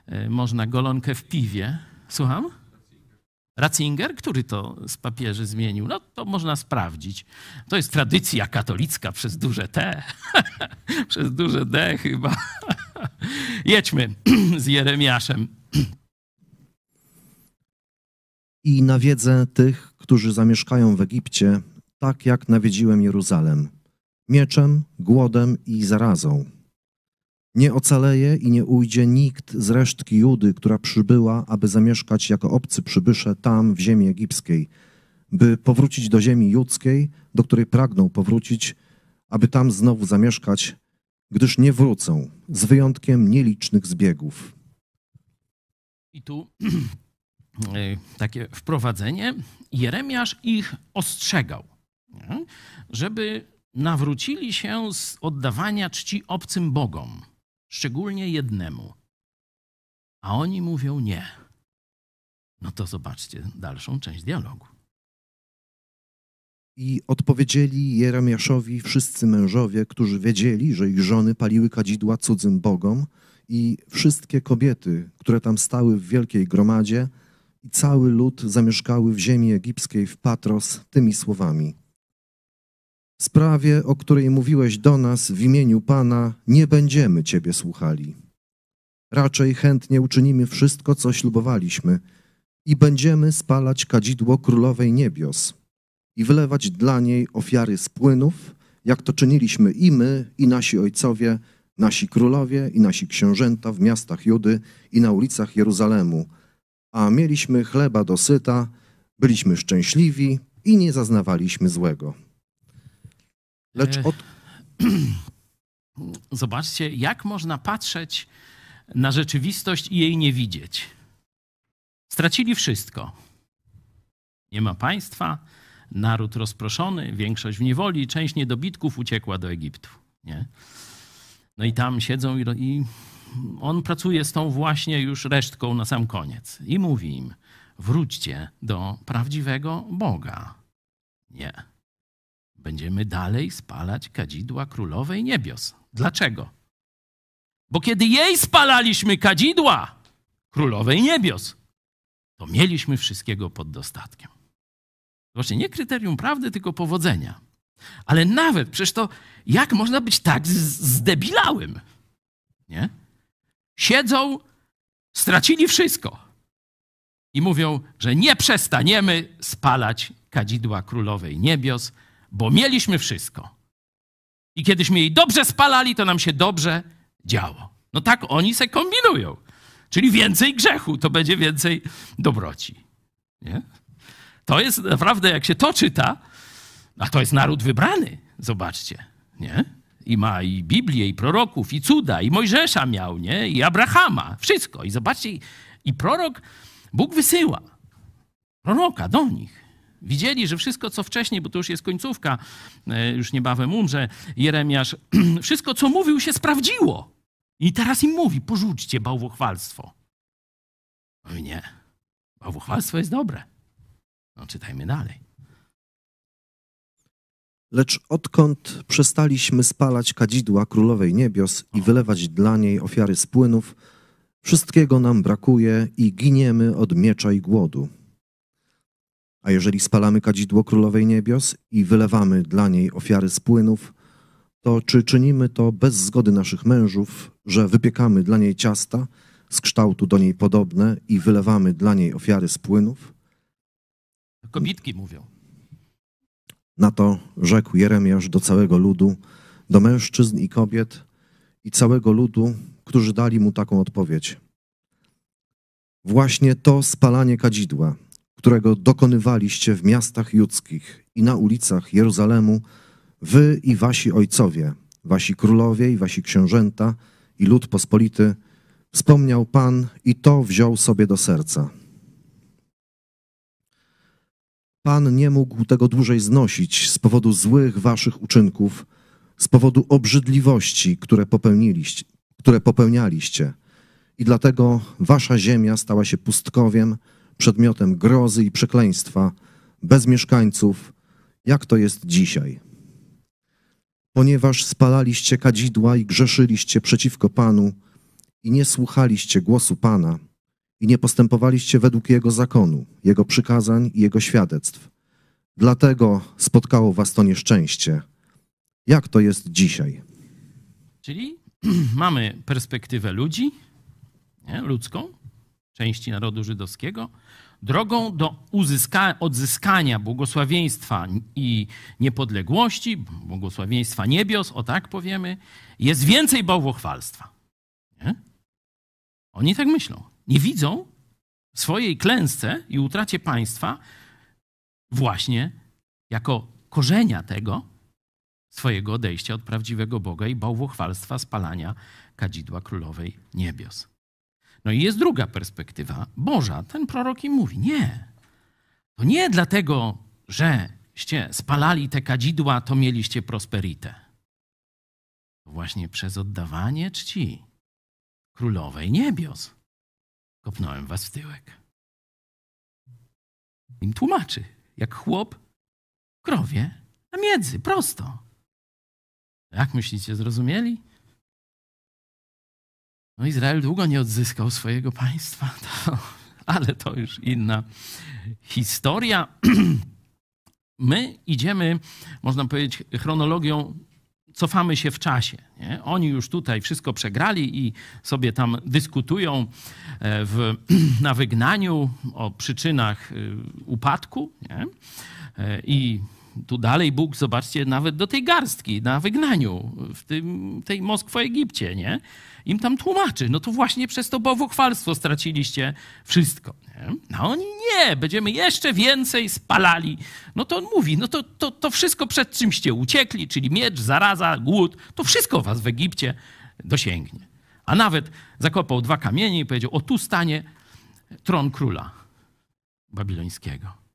e, można golonkę w piwie? Słucham? Ratzinger? Który to z papieży zmienił? No to można sprawdzić. To jest tradycja katolicka przez duże T. (laughs) przez duże D chyba. (laughs) Jedźmy (clears throat) z Jeremiaszem. I nawiedzę tych, którzy zamieszkają w Egipcie, tak jak nawiedziłem Jeruzalem, mieczem, głodem i zarazą. Nie ocaleje i nie ujdzie nikt z resztki Judy, która przybyła, aby zamieszkać jako obcy przybysze tam, w ziemi egipskiej, by powrócić do ziemi judzkiej, do której pragną powrócić, aby tam znowu zamieszkać, gdyż nie wrócą, z wyjątkiem nielicznych zbiegów. I tu E, (clears throat) takie wprowadzenie, Jeremiasz ich ostrzegał, żeby nawrócili się z oddawania czci obcym bogom, szczególnie jednemu. A oni mówią nie. No to zobaczcie dalszą część dialogu. I odpowiedzieli Jeremiaszowi wszyscy mężowie, którzy wiedzieli, że ich żony paliły kadzidła cudzym bogom i wszystkie kobiety, które tam stały w wielkiej gromadzie i cały lud zamieszkały w ziemi egipskiej w Patros tymi słowami. Sprawie, o której mówiłeś do nas w imieniu Pana, nie będziemy Ciebie słuchali. Raczej chętnie uczynimy wszystko, co ślubowaliśmy i będziemy spalać kadzidło Królowej Niebios i wylewać dla niej ofiary z płynów, jak to czyniliśmy i my, i nasi ojcowie, nasi królowie i nasi książęta w miastach Judy i na ulicach Jeruzalemu. A mieliśmy chleba dosyta, byliśmy szczęśliwi i nie zaznawaliśmy złego. Lecz od... (clears throat) Zobaczcie, jak można patrzeć na rzeczywistość i jej nie widzieć. Stracili wszystko. Nie ma państwa, naród rozproszony, większość w niewoli, część niedobitków uciekła do Egiptu. Nie? No i tam siedzą i, i on pracuje z tą właśnie już resztką na sam koniec. I mówi im, wróćcie do prawdziwego Boga. Nie. Będziemy dalej spalać kadzidła królowej niebios. Dlaczego? Bo kiedy jej spalaliśmy kadzidła królowej niebios, to mieliśmy wszystkiego pod dostatkiem. Właśnie nie kryterium prawdy, tylko powodzenia. Ale nawet, przecież to jak można być tak zdebilałym? Nie? Siedzą, stracili wszystko i mówią, że nie przestaniemy spalać kadzidła królowej niebios, bo mieliśmy wszystko. I kiedyśmy jej dobrze spalali, to nam się dobrze działo. No tak oni se kombinują. Czyli więcej grzechu, to będzie więcej dobroci. Nie? To jest naprawdę, jak się to czyta, a to jest naród wybrany, zobaczcie, nie? I ma i Biblię, i proroków, i cuda, i Mojżesza miał, nie? I Abrahama, wszystko. I zobaczcie, i- prorok, Bóg wysyła proroka do nich. Widzieli, że wszystko, co wcześniej, bo to już jest końcówka, e, już niebawem umrze Jeremiasz, (clears throat) wszystko, co mówił, się sprawdziło. I teraz im mówi, porzućcie bałwochwalstwo. Oj nie, bałwochwalstwo jest dobre. No czytajmy dalej. Lecz odkąd przestaliśmy spalać kadzidła Królowej Niebios i wylewać dla niej ofiary z płynów, wszystkiego nam brakuje i giniemy od miecza i głodu. A jeżeli spalamy kadzidło Królowej Niebios i wylewamy dla niej ofiary z płynów, to czy czynimy to bez zgody naszych mężów, że wypiekamy dla niej ciasta z kształtu do niej podobne i wylewamy dla niej ofiary z płynów? Kobitki mówią. Na to rzekł Jeremiasz do całego ludu, do mężczyzn i kobiet i całego ludu, którzy dali mu taką odpowiedź. Właśnie to spalanie kadzidła, którego dokonywaliście w miastach judzkich i na ulicach Jeruzalemu, wy i wasi ojcowie, wasi królowie i wasi książęta i lud pospolity, wspomniał Pan i to wziął sobie do serca. Pan nie mógł tego dłużej znosić z powodu złych waszych uczynków, z powodu obrzydliwości, które popełniliście, które popełnialiście. I dlatego wasza ziemia stała się pustkowiem, przedmiotem grozy i przekleństwa, bez mieszkańców, jak to jest dzisiaj. Ponieważ spalaliście kadzidła i grzeszyliście przeciwko Panu i nie słuchaliście głosu Pana, i nie postępowaliście według Jego zakonu, Jego przykazań i Jego świadectw. Dlatego spotkało was to nieszczęście. Jak to jest dzisiaj? Czyli (clears throat) mamy perspektywę ludzi, nie, ludzką, części narodu żydowskiego, drogą do uzyska, odzyskania błogosławieństwa i niepodległości, błogosławieństwa niebios, o tak powiemy, jest więcej bałwochwalstwa. Nie? Oni tak myślą. Nie widzą w swojej klęsce i utracie państwa właśnie jako korzenia tego swojego odejścia od prawdziwego Boga i bałwochwalstwa spalania kadzidła królowej niebios. No i jest druga perspektywa Boża. Ten prorok im mówi: Nie. To nie dlatego, że ście spalali te kadzidła, to mieliście prosperitę. Właśnie przez oddawanie czci królowej niebios kopnąłem was w tyłek. Im tłumaczy, jak chłop krowie na miedzy, prosto. Jak myślicie, zrozumieli? No Izrael długo nie odzyskał swojego państwa, (laughs) to, ale to już inna historia. (clears throat) My idziemy, można powiedzieć, chronologią, cofamy się w czasie. Nie? Oni już tutaj wszystko przegrali i sobie tam dyskutują e, w, (clears throat) na wygnaniu o przyczynach y, upadku. Nie? E, I tu dalej Bóg, zobaczcie, nawet do tej garstki na wygnaniu w tym, tej Moskwie Egipcie, nie? Im tam tłumaczy, no to właśnie przez to bałwochwalstwo straciliście wszystko. Nie? No oni nie, będziemy jeszcze więcej spalali. No to on mówi, no to, to, to wszystko przed czymście uciekli, czyli miecz, zaraza, głód, to wszystko was w Egipcie dosięgnie. A nawet zakopał dwa kamienie i powiedział, o tu stanie tron króla babilońskiego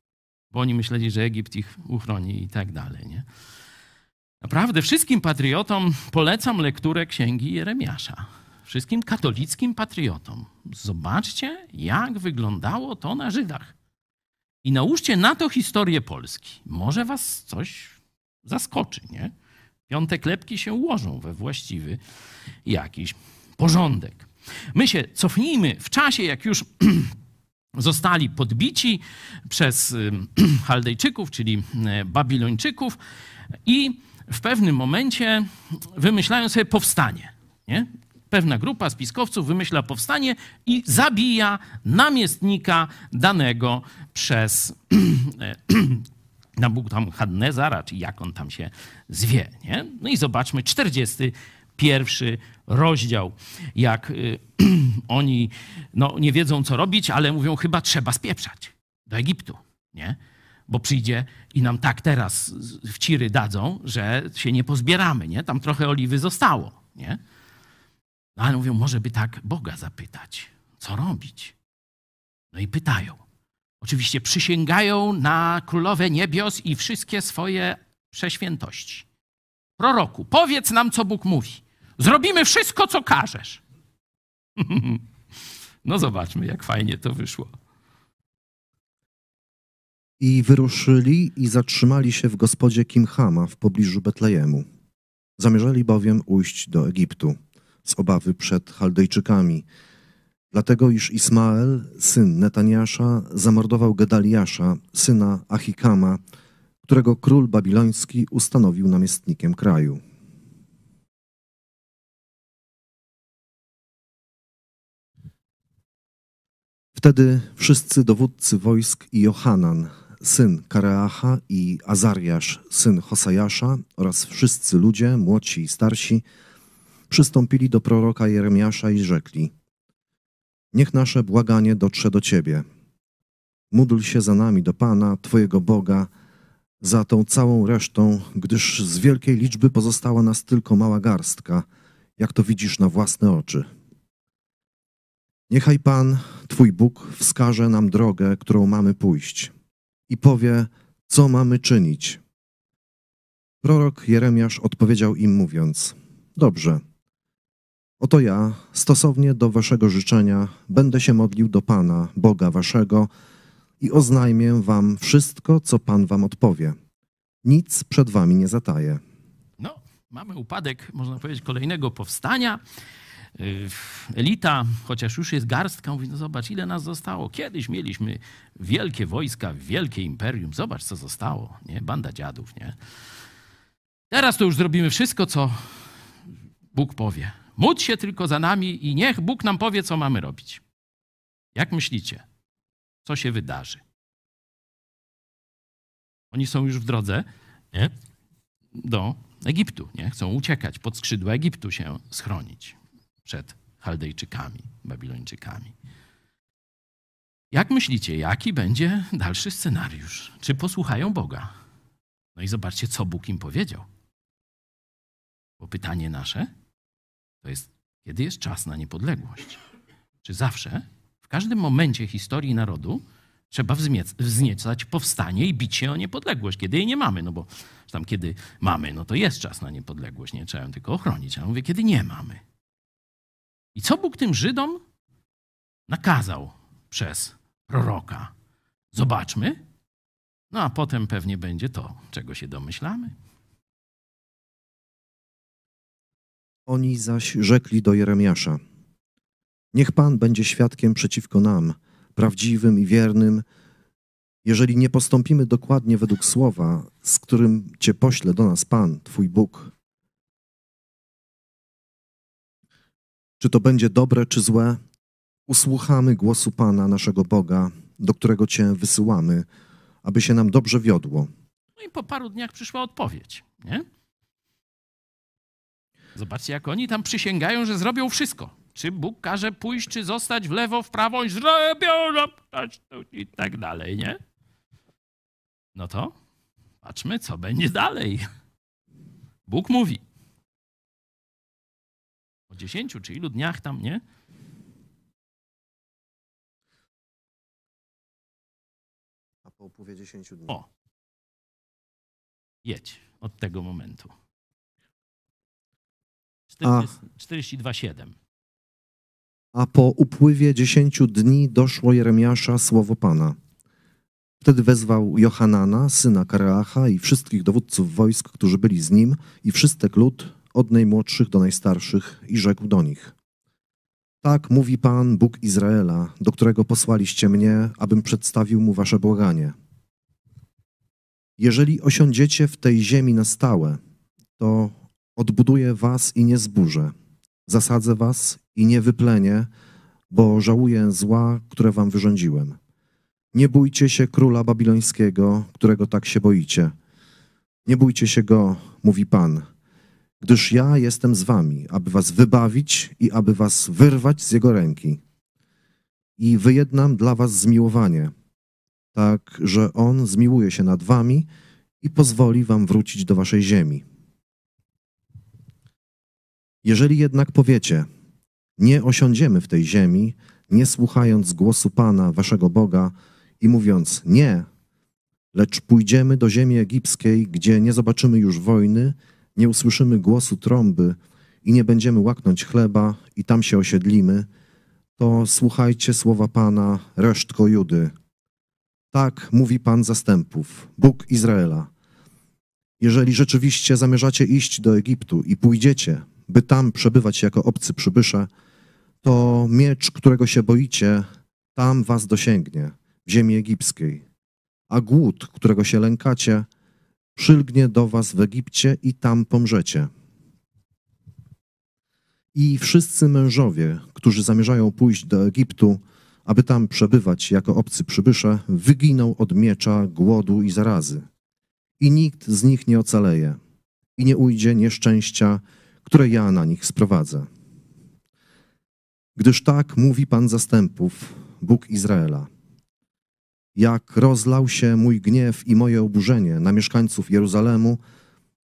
bo oni myśleli, że Egipt ich uchroni i tak dalej. Nie? Naprawdę wszystkim patriotom polecam lekturę księgi Jeremiasza. Wszystkim katolickim patriotom. Zobaczcie, jak wyglądało to na Żydach. I nałóżcie na to historię Polski. Może was coś zaskoczy, nie? Piąte klepki się ułożą we właściwy jakiś porządek. My się cofnijmy w czasie, jak już (clears throat) zostali podbici przez (clears throat) Chaldejczyków, czyli e, Babilończyków i w pewnym momencie wymyślają sobie powstanie. Nie? Pewna grupa spiskowców wymyśla powstanie i zabija namiestnika danego przez (clears throat) Nabucodonosora, czy jak on tam się zwie. Nie? No i zobaczmy, 41 rozdział, jak y, (clears throat) oni no, nie wiedzą, co robić, ale mówią, chyba trzeba spieprzać do Egiptu, nie? Bo przyjdzie i nam tak teraz w ciry dadzą, że się nie pozbieramy, nie? Tam trochę oliwy zostało, nie? No, ale mówią, może by tak Boga zapytać, co robić? No i pytają. Oczywiście przysięgają na królowe niebios i wszystkie swoje przeświętości. Proroku, powiedz nam, co Bóg mówi. Zrobimy wszystko, co każesz. (laughs) No zobaczmy, jak fajnie to wyszło. I wyruszyli i zatrzymali się w gospodzie Kimhama w pobliżu Betlejemu. Zamierzali bowiem ujść do Egiptu z obawy przed Chaldejczykami, dlatego iż Ismael, syn Netaniasza, zamordował Gedaliasza, syna Achikama, którego król babiloński ustanowił namiestnikiem kraju. Wtedy wszyscy dowódcy wojsk i Johanan, syn Kareacha i Azariasz, syn Hosajasza oraz wszyscy ludzie, młodsi i starsi, przystąpili do proroka Jeremiasza i rzekli Niech nasze błaganie dotrze do Ciebie. Módl się za nami do Pana, Twojego Boga, za tą całą resztą, gdyż z wielkiej liczby pozostała nas tylko mała garstka, jak to widzisz na własne oczy. Niechaj Pan, Twój Bóg, wskaże nam drogę, którą mamy pójść i powie, co mamy czynić. Prorok Jeremiasz odpowiedział im, mówiąc: Dobrze. Oto ja, stosownie do Waszego życzenia, będę się modlił do Pana, Boga Waszego, i oznajmię Wam wszystko, co Pan Wam odpowie. Nic przed Wami nie zataję. No, mamy upadek, można powiedzieć, kolejnego powstania. Y, elita, chociaż już jest garstka, mówi, no zobacz, ile nas zostało. Kiedyś mieliśmy wielkie wojska, wielkie imperium. Zobacz, co zostało, nie? Banda dziadów, nie? Teraz to już zrobimy wszystko, co Bóg powie. Módl się tylko za nami i niech Bóg nam powie, co mamy robić. Jak myślicie, co się wydarzy? Oni są już w drodze nie? do Egiptu, nie? Chcą uciekać, pod skrzydła Egiptu się schronić przed Chaldejczykami, Babilończykami. Jak myślicie, jaki będzie dalszy scenariusz? Czy posłuchają Boga? No i zobaczcie, co Bóg im powiedział. Bo pytanie nasze to jest, kiedy jest czas na niepodległość? Czy zawsze, w każdym momencie historii narodu, Trzeba wzniecać powstanie i bić się o niepodległość, kiedy jej nie mamy. No bo tam kiedy mamy, no to jest czas na niepodległość, nie trzeba ją tylko ochronić. Ja mówię, kiedy nie mamy. I co Bóg tym Żydom nakazał przez proroka? Zobaczmy. No a potem pewnie będzie to, czego się domyślamy. Oni zaś rzekli do Jeremiasza: Niech Pan będzie świadkiem przeciwko nam, prawdziwym i wiernym, jeżeli nie postąpimy dokładnie według słowa, z którym Cię pośle do nas Pan, Twój Bóg. Czy to będzie dobre, czy złe, usłuchamy głosu Pana, naszego Boga, do którego Cię wysyłamy, aby się nam dobrze wiodło. No i po paru dniach przyszła odpowiedź, nie? Zobaczcie, jak oni tam przysięgają, że zrobią wszystko. Czy Bóg każe pójść, czy zostać w lewo, w prawo, i zrobią i tak dalej, nie? No to patrzmy, co będzie dalej. Bóg mówi. Po dziesięciu czy ilu dniach tam, nie? A po upływie 10 dni. O. Jedź od tego momentu. 42,7. A po upływie dziesięciu dni doszło Jeremiasza słowo Pana. Wtedy wezwał Johanana, syna Kareacha i wszystkich dowódców wojsk, którzy byli z nim i wszystek lud, od najmłodszych do najstarszych i rzekł do nich. Tak mówi Pan, Bóg Izraela, do którego posłaliście mnie, abym przedstawił mu wasze błaganie. Jeżeli osiądziecie w tej ziemi na stałe, to odbuduję was i nie zburzę. Zasadzę was i nie wyplenię, bo żałuję zła, które wam wyrządziłem. Nie bójcie się króla babilońskiego, którego tak się boicie. Nie bójcie się go, mówi Pan, gdyż ja jestem z wami, aby was wybawić i aby was wyrwać z jego ręki. I wyjednam dla was zmiłowanie, tak że on zmiłuje się nad wami i pozwoli wam wrócić do waszej ziemi. Jeżeli jednak powiecie, nie osiądziemy w tej ziemi, nie słuchając głosu Pana, waszego Boga i mówiąc nie, lecz pójdziemy do ziemi egipskiej, gdzie nie zobaczymy już wojny, nie usłyszymy głosu trąby i nie będziemy łaknąć chleba i tam się osiedlimy, to słuchajcie słowa Pana, resztko Judy. Tak mówi Pan zastępów, Bóg Izraela. Jeżeli rzeczywiście zamierzacie iść do Egiptu i pójdziecie, by tam przebywać jako obcy przybysze, to miecz, którego się boicie, tam was dosięgnie, w ziemi egipskiej. A głód, którego się lękacie, przylgnie do was w Egipcie i tam pomrzecie. I wszyscy mężowie, którzy zamierzają pójść do Egiptu, aby tam przebywać jako obcy przybysze, wyginą od miecza, głodu i zarazy. I nikt z nich nie ocaleje i nie ujdzie nieszczęścia, które ja na nich sprowadzę. Gdyż tak mówi Pan zastępów, Bóg Izraela. Jak rozlał się mój gniew i moje oburzenie na mieszkańców Jeruzalemu,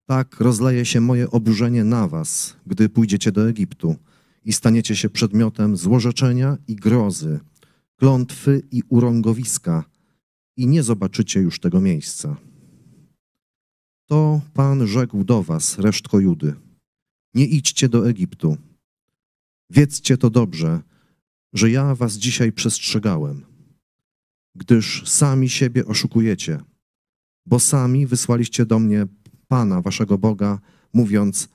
tak rozleje się moje oburzenie na was, gdy pójdziecie do Egiptu i staniecie się przedmiotem złorzeczenia i grozy, klątwy i urągowiska i nie zobaczycie już tego miejsca. To Pan rzekł do was, resztko Judy. Nie idźcie do Egiptu. Wiedzcie to dobrze, że ja was dzisiaj przestrzegałem, gdyż sami siebie oszukujecie, bo sami wysłaliście do mnie Pana, waszego Boga, mówiąc: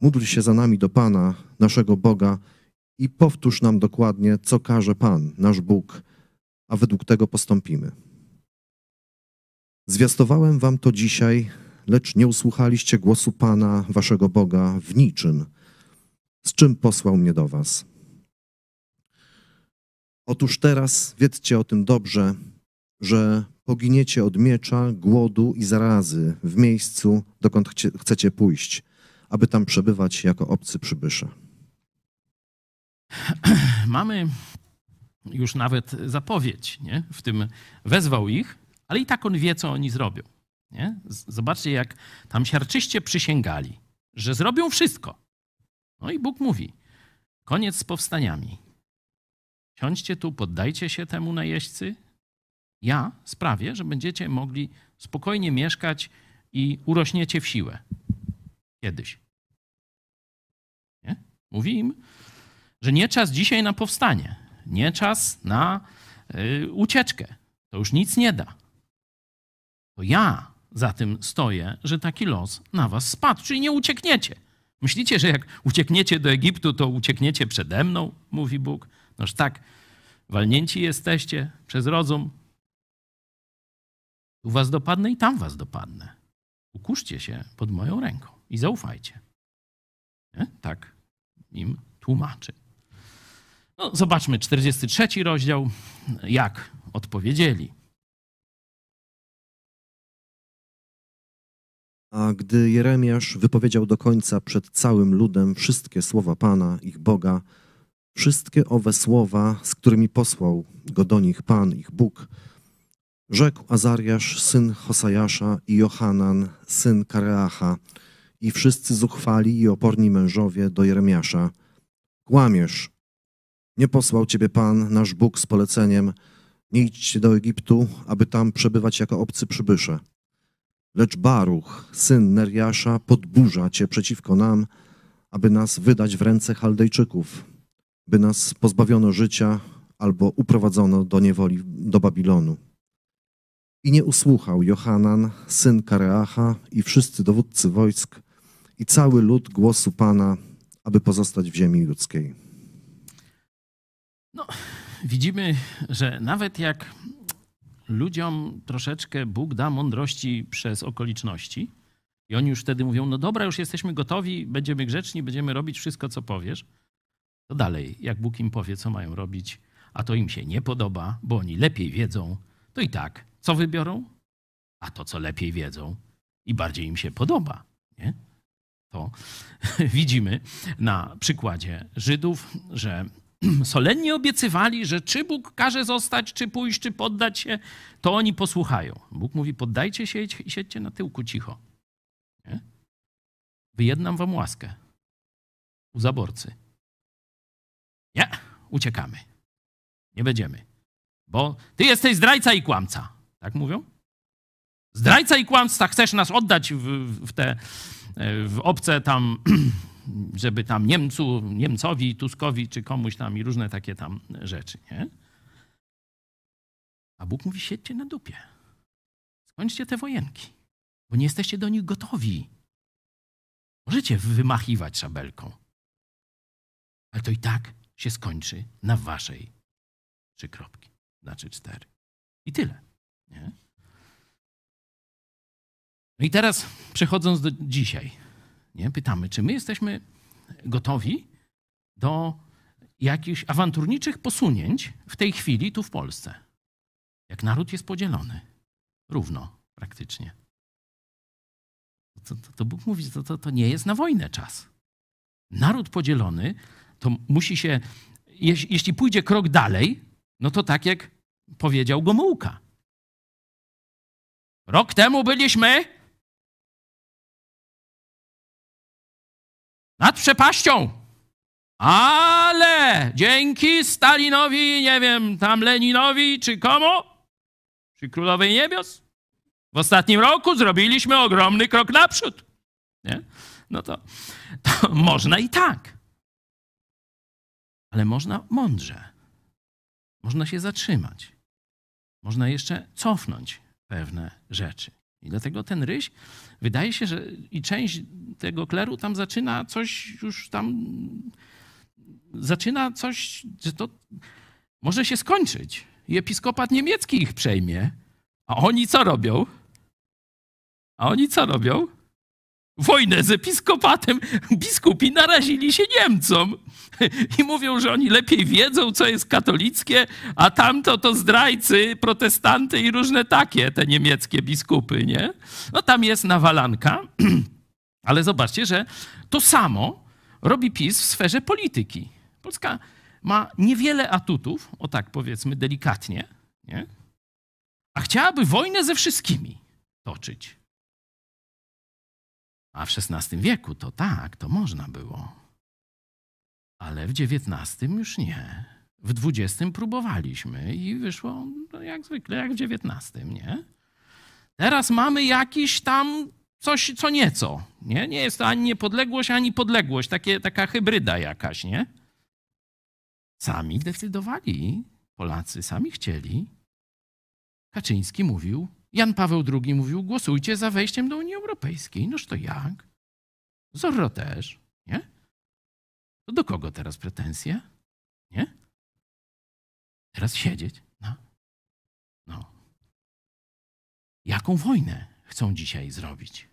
Módl się za nami do Pana, naszego Boga, i powtórz nam dokładnie, co każe Pan, nasz Bóg, a według tego postąpimy. Zwiastowałem wam to dzisiaj, lecz nie usłuchaliście głosu Pana, waszego Boga, w niczym, z czym posłał mnie do was. Otóż teraz wiedzcie o tym dobrze, że poginiecie od miecza, głodu i zarazy w miejscu, dokąd chcecie pójść, aby tam przebywać jako obcy przybysze. (clears throat) Mamy już nawet zapowiedź, nie? W tym wezwał ich, ale i tak on wie, co oni zrobią. Nie? Zobaczcie, jak tam siarczyście przysięgali, że zrobią wszystko. No i Bóg mówi, koniec z powstaniami. Siądźcie tu, poddajcie się temu najeźdźcy Ja sprawię, że będziecie mogli spokojnie mieszkać i urośniecie w siłę. Kiedyś. Nie? Mówi im, że nie czas dzisiaj na powstanie, nie czas na y, ucieczkę. To już nic nie da. To ja za tym stoję, że taki los na was spadł, czyli nie uciekniecie. Myślicie, że jak uciekniecie do Egiptu, to uciekniecie przede mną, mówi Bóg? Noż tak, walnięci jesteście przez rozum. Tu was dopadnę i tam was dopadnę. Ukuszcie się pod moją ręką i zaufajcie. Nie? Tak im tłumaczy. No, zobaczmy 43 rozdział, jak odpowiedzieli. A gdy Jeremiasz wypowiedział do końca przed całym ludem wszystkie słowa Pana, ich Boga, wszystkie owe słowa, z którymi posłał go do nich Pan, ich Bóg, rzekł Azariasz, syn Hosajasza i Johanan, syn Kareacha i wszyscy zuchwali i oporni mężowie do Jeremiasza. Kłamiesz. Nie posłał ciebie Pan, nasz Bóg z poleceniem, nie idźcie do Egiptu, aby tam przebywać jako obcy przybysze. Lecz Baruch, syn Neriasza, podburza cię przeciwko nam, aby nas wydać w ręce Chaldejczyków, by nas pozbawiono życia albo uprowadzono do niewoli do Babilonu. I nie usłuchał Johanan, syn Kareacha i wszyscy dowódcy wojsk i cały lud głosu Pana, aby pozostać w ziemi ludzkiej. No, widzimy, że nawet jak ludziom troszeczkę Bóg da mądrości przez okoliczności, i oni już wtedy mówią: No dobra, już jesteśmy gotowi, będziemy grzeczni, będziemy robić wszystko, co powiesz. To dalej, jak Bóg im powie, co mają robić, a to im się nie podoba, bo oni lepiej wiedzą, to i tak, co wybiorą? A to, co lepiej wiedzą i bardziej im się podoba. Nie? To (laughs) widzimy na przykładzie Żydów, że (clears throat) solennie obiecywali, że czy Bóg każe zostać, czy pójść, czy poddać się, to oni posłuchają. Bóg mówi: poddajcie się i siedźcie na tyłku cicho. Nie? Wyjednam wam łaskę u zaborcy. Nie, uciekamy. Nie będziemy. Bo ty jesteś zdrajca i kłamca. Tak mówią? Zdrajca i kłamca, chcesz nas oddać w, w te w obce tam, (clears throat) żeby tam Niemcu, Niemcowi, Tuskowi czy komuś tam i różne takie tam rzeczy, nie? A Bóg mówi, siedźcie na dupie. Skończcie te wojenki, bo nie jesteście do nich gotowi. Możecie wymachiwać szabelką, ale to i tak się skończy na waszej trzy kropki, znaczy cztery. I tyle. Nie? No i teraz przechodząc do dzisiaj, nie, pytamy, czy my jesteśmy gotowi do jakichś awanturniczych posunięć w tej chwili tu w Polsce? Jak naród jest podzielony, równo praktycznie. To, to, to Bóg mówi, że to, to nie jest na wojnę czas. Naród podzielony to musi się, jeśli pójdzie krok dalej, no to tak jak powiedział Gomułka. Rok temu byliśmy nad przepaścią. Ale dzięki Stalinowi, nie wiem, tam Leninowi czy komu, czy Królowej Niebios, w ostatnim roku zrobiliśmy ogromny krok naprzód. Nie? No to, to można i tak. Ale można mądrze. Można się zatrzymać. Można jeszcze cofnąć pewne rzeczy. I dlatego ten ryś, wydaje się, że i część tego kleru tam zaczyna coś już tam, zaczyna coś, że to może się skończyć. I episkopat niemiecki ich przejmie. A oni co robią? A oni co robią? Wojnę z episkopatem, biskupi narazili się Niemcom i mówią, że oni lepiej wiedzą, co jest katolickie, a tamto to zdrajcy, protestanty i różne takie, te niemieckie biskupy, nie? No tam jest nawalanka, (clears throat) ale zobaczcie, że to samo robi PiS w sferze polityki. Polska ma niewiele atutów, o tak powiedzmy delikatnie, nie? a chciałaby wojnę ze wszystkimi toczyć. A w XVI wieku to tak, to można było. Ale w XIX już nie. W 20 próbowaliśmy i wyszło no, jak zwykle, jak w 19, nie? Teraz mamy jakiś tam coś, co nieco. Nie, nie jest to ani niepodległość, ani podległość. Takie, taka hybryda jakaś, nie? Sami decydowali, Polacy sami chcieli. Kaczyński mówił, Jan Paweł II mówił, głosujcie za wejściem do Unii Europejskiej. Noż to jak? Zorro też, nie? To do kogo teraz pretensje? Nie? Teraz siedzieć? No. no. Jaką wojnę chcą dzisiaj zrobić?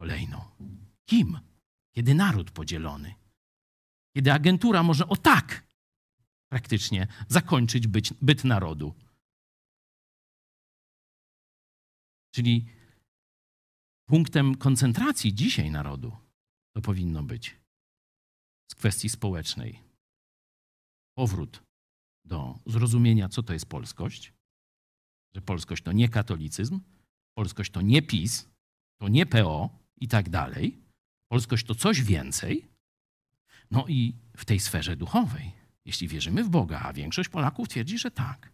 Kolejną. Kim? Kiedy naród podzielony. Kiedy agentura może o tak praktycznie zakończyć byt, byt narodu. Czyli punktem koncentracji dzisiaj narodu to powinno być z kwestii społecznej powrót do zrozumienia, co to jest polskość, że polskość to nie katolicyzm, polskość to nie PiS, to nie PO i tak dalej. Polskość to coś więcej. No i w tej sferze duchowej, jeśli wierzymy w Boga, a większość Polaków twierdzi, że tak,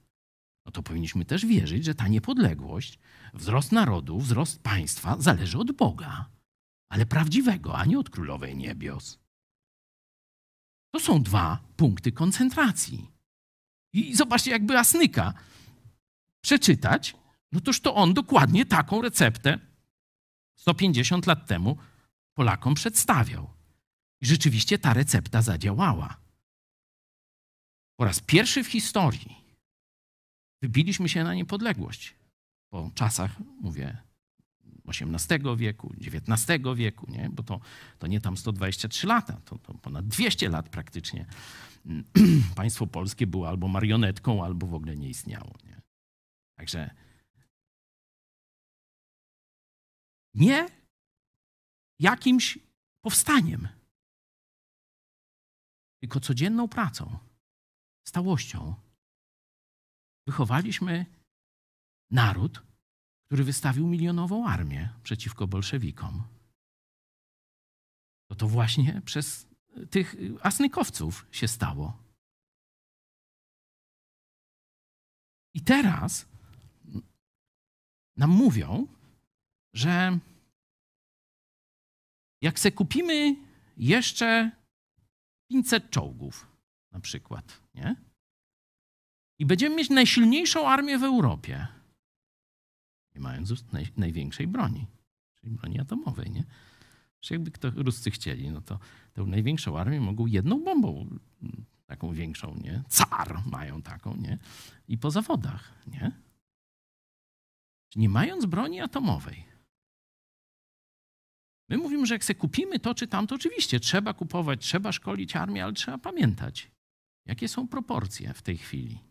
to powinniśmy też wierzyć, że ta niepodległość, wzrost narodu, wzrost państwa zależy od Boga, ale prawdziwego, a nie od królowej niebios. To są dwa punkty koncentracji. I zobaczcie, jakby Asnyka przeczytać, no toż to on dokładnie taką receptę 150 lat temu Polakom przedstawiał. I rzeczywiście ta recepta zadziałała. Po raz pierwszy w historii wybiliśmy się na niepodległość. Po czasach, mówię, XVIII wieku, XIX wieku, nie? bo to, to nie tam 123 lata, to, to ponad 200 lat praktycznie (clears throat) państwo polskie było albo marionetką, albo w ogóle nie istniało. Nie? Także nie jakimś powstaniem, tylko codzienną pracą, stałością. Wychowaliśmy naród, który wystawił milionową armię przeciwko bolszewikom. To to właśnie przez tych asnykowców się stało. I teraz nam mówią, że jak se kupimy jeszcze 500 czołgów, na przykład, nie? I będziemy mieć najsilniejszą armię w Europie, nie mając naj, największej broni, czyli broni atomowej, nie? Że jakby kto Ruscy chcieli, no to tę największą armię mogą jedną bombą, taką większą, nie? Car mają taką, nie? I po zawodach, nie? Nie mając broni atomowej. My mówimy, że jak sobie kupimy to czy tamto, oczywiście trzeba kupować, trzeba szkolić armię, ale trzeba pamiętać, jakie są proporcje w tej chwili.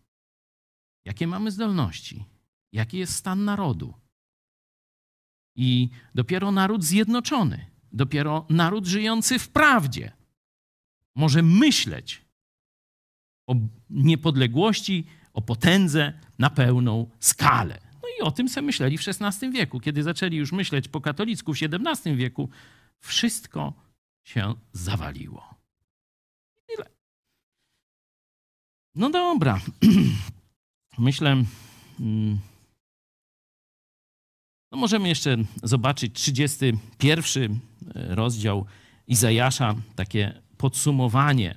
Jakie mamy zdolności, jaki jest stan narodu. I dopiero naród zjednoczony, dopiero naród żyjący w prawdzie może myśleć o niepodległości, o potędze na pełną skalę. No i o tym sobie myśleli w XVI wieku. Kiedy zaczęli już myśleć po katolicku w XVII wieku, wszystko się zawaliło. Tyle. No dobra. (clears throat) Myślę, mm, no możemy jeszcze zobaczyć 31 rozdział Izajasza, takie podsumowanie,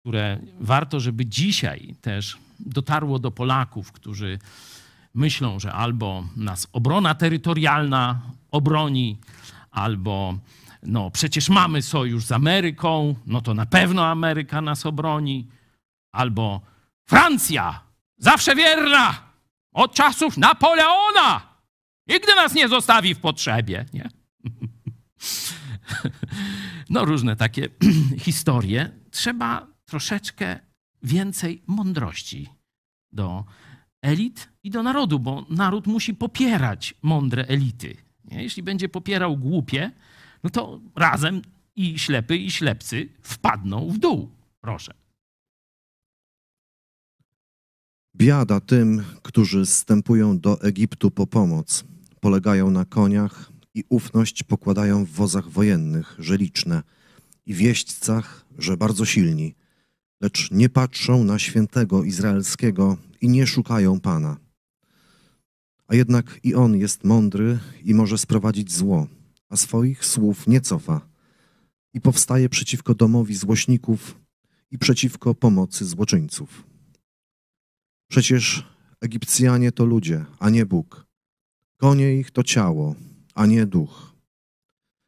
które warto, żeby dzisiaj też dotarło do Polaków, którzy myślą, że albo nas obrona terytorialna obroni, albo no przecież mamy sojusz z Ameryką, no to na pewno Ameryka nas obroni, albo Francja, zawsze wierna, od czasów Napoleona, nigdy nas nie zostawi w potrzebie, nie? (laughs) No różne takie (clears throat) historie. Trzeba troszeczkę więcej mądrości do elit i do narodu, bo naród musi popierać mądre elity. Nie? Jeśli będzie popierał głupie, no to razem i ślepy, i ślepcy wpadną w dół. Proszę. Biada tym, którzy zstępują do Egiptu po pomoc, polegają na koniach i ufność pokładają w wozach wojennych, że liczne, i w jeźdźcach, że bardzo silni. lecz nie patrzą na świętego izraelskiego i nie szukają Pana. A jednak i on jest mądry i może sprowadzić zło, a swoich słów nie cofa i powstaje przeciwko domowi złośników i przeciwko pomocy złoczyńców. Przecież Egipcjanie to ludzie, a nie Bóg. Konie ich to ciało, a nie duch.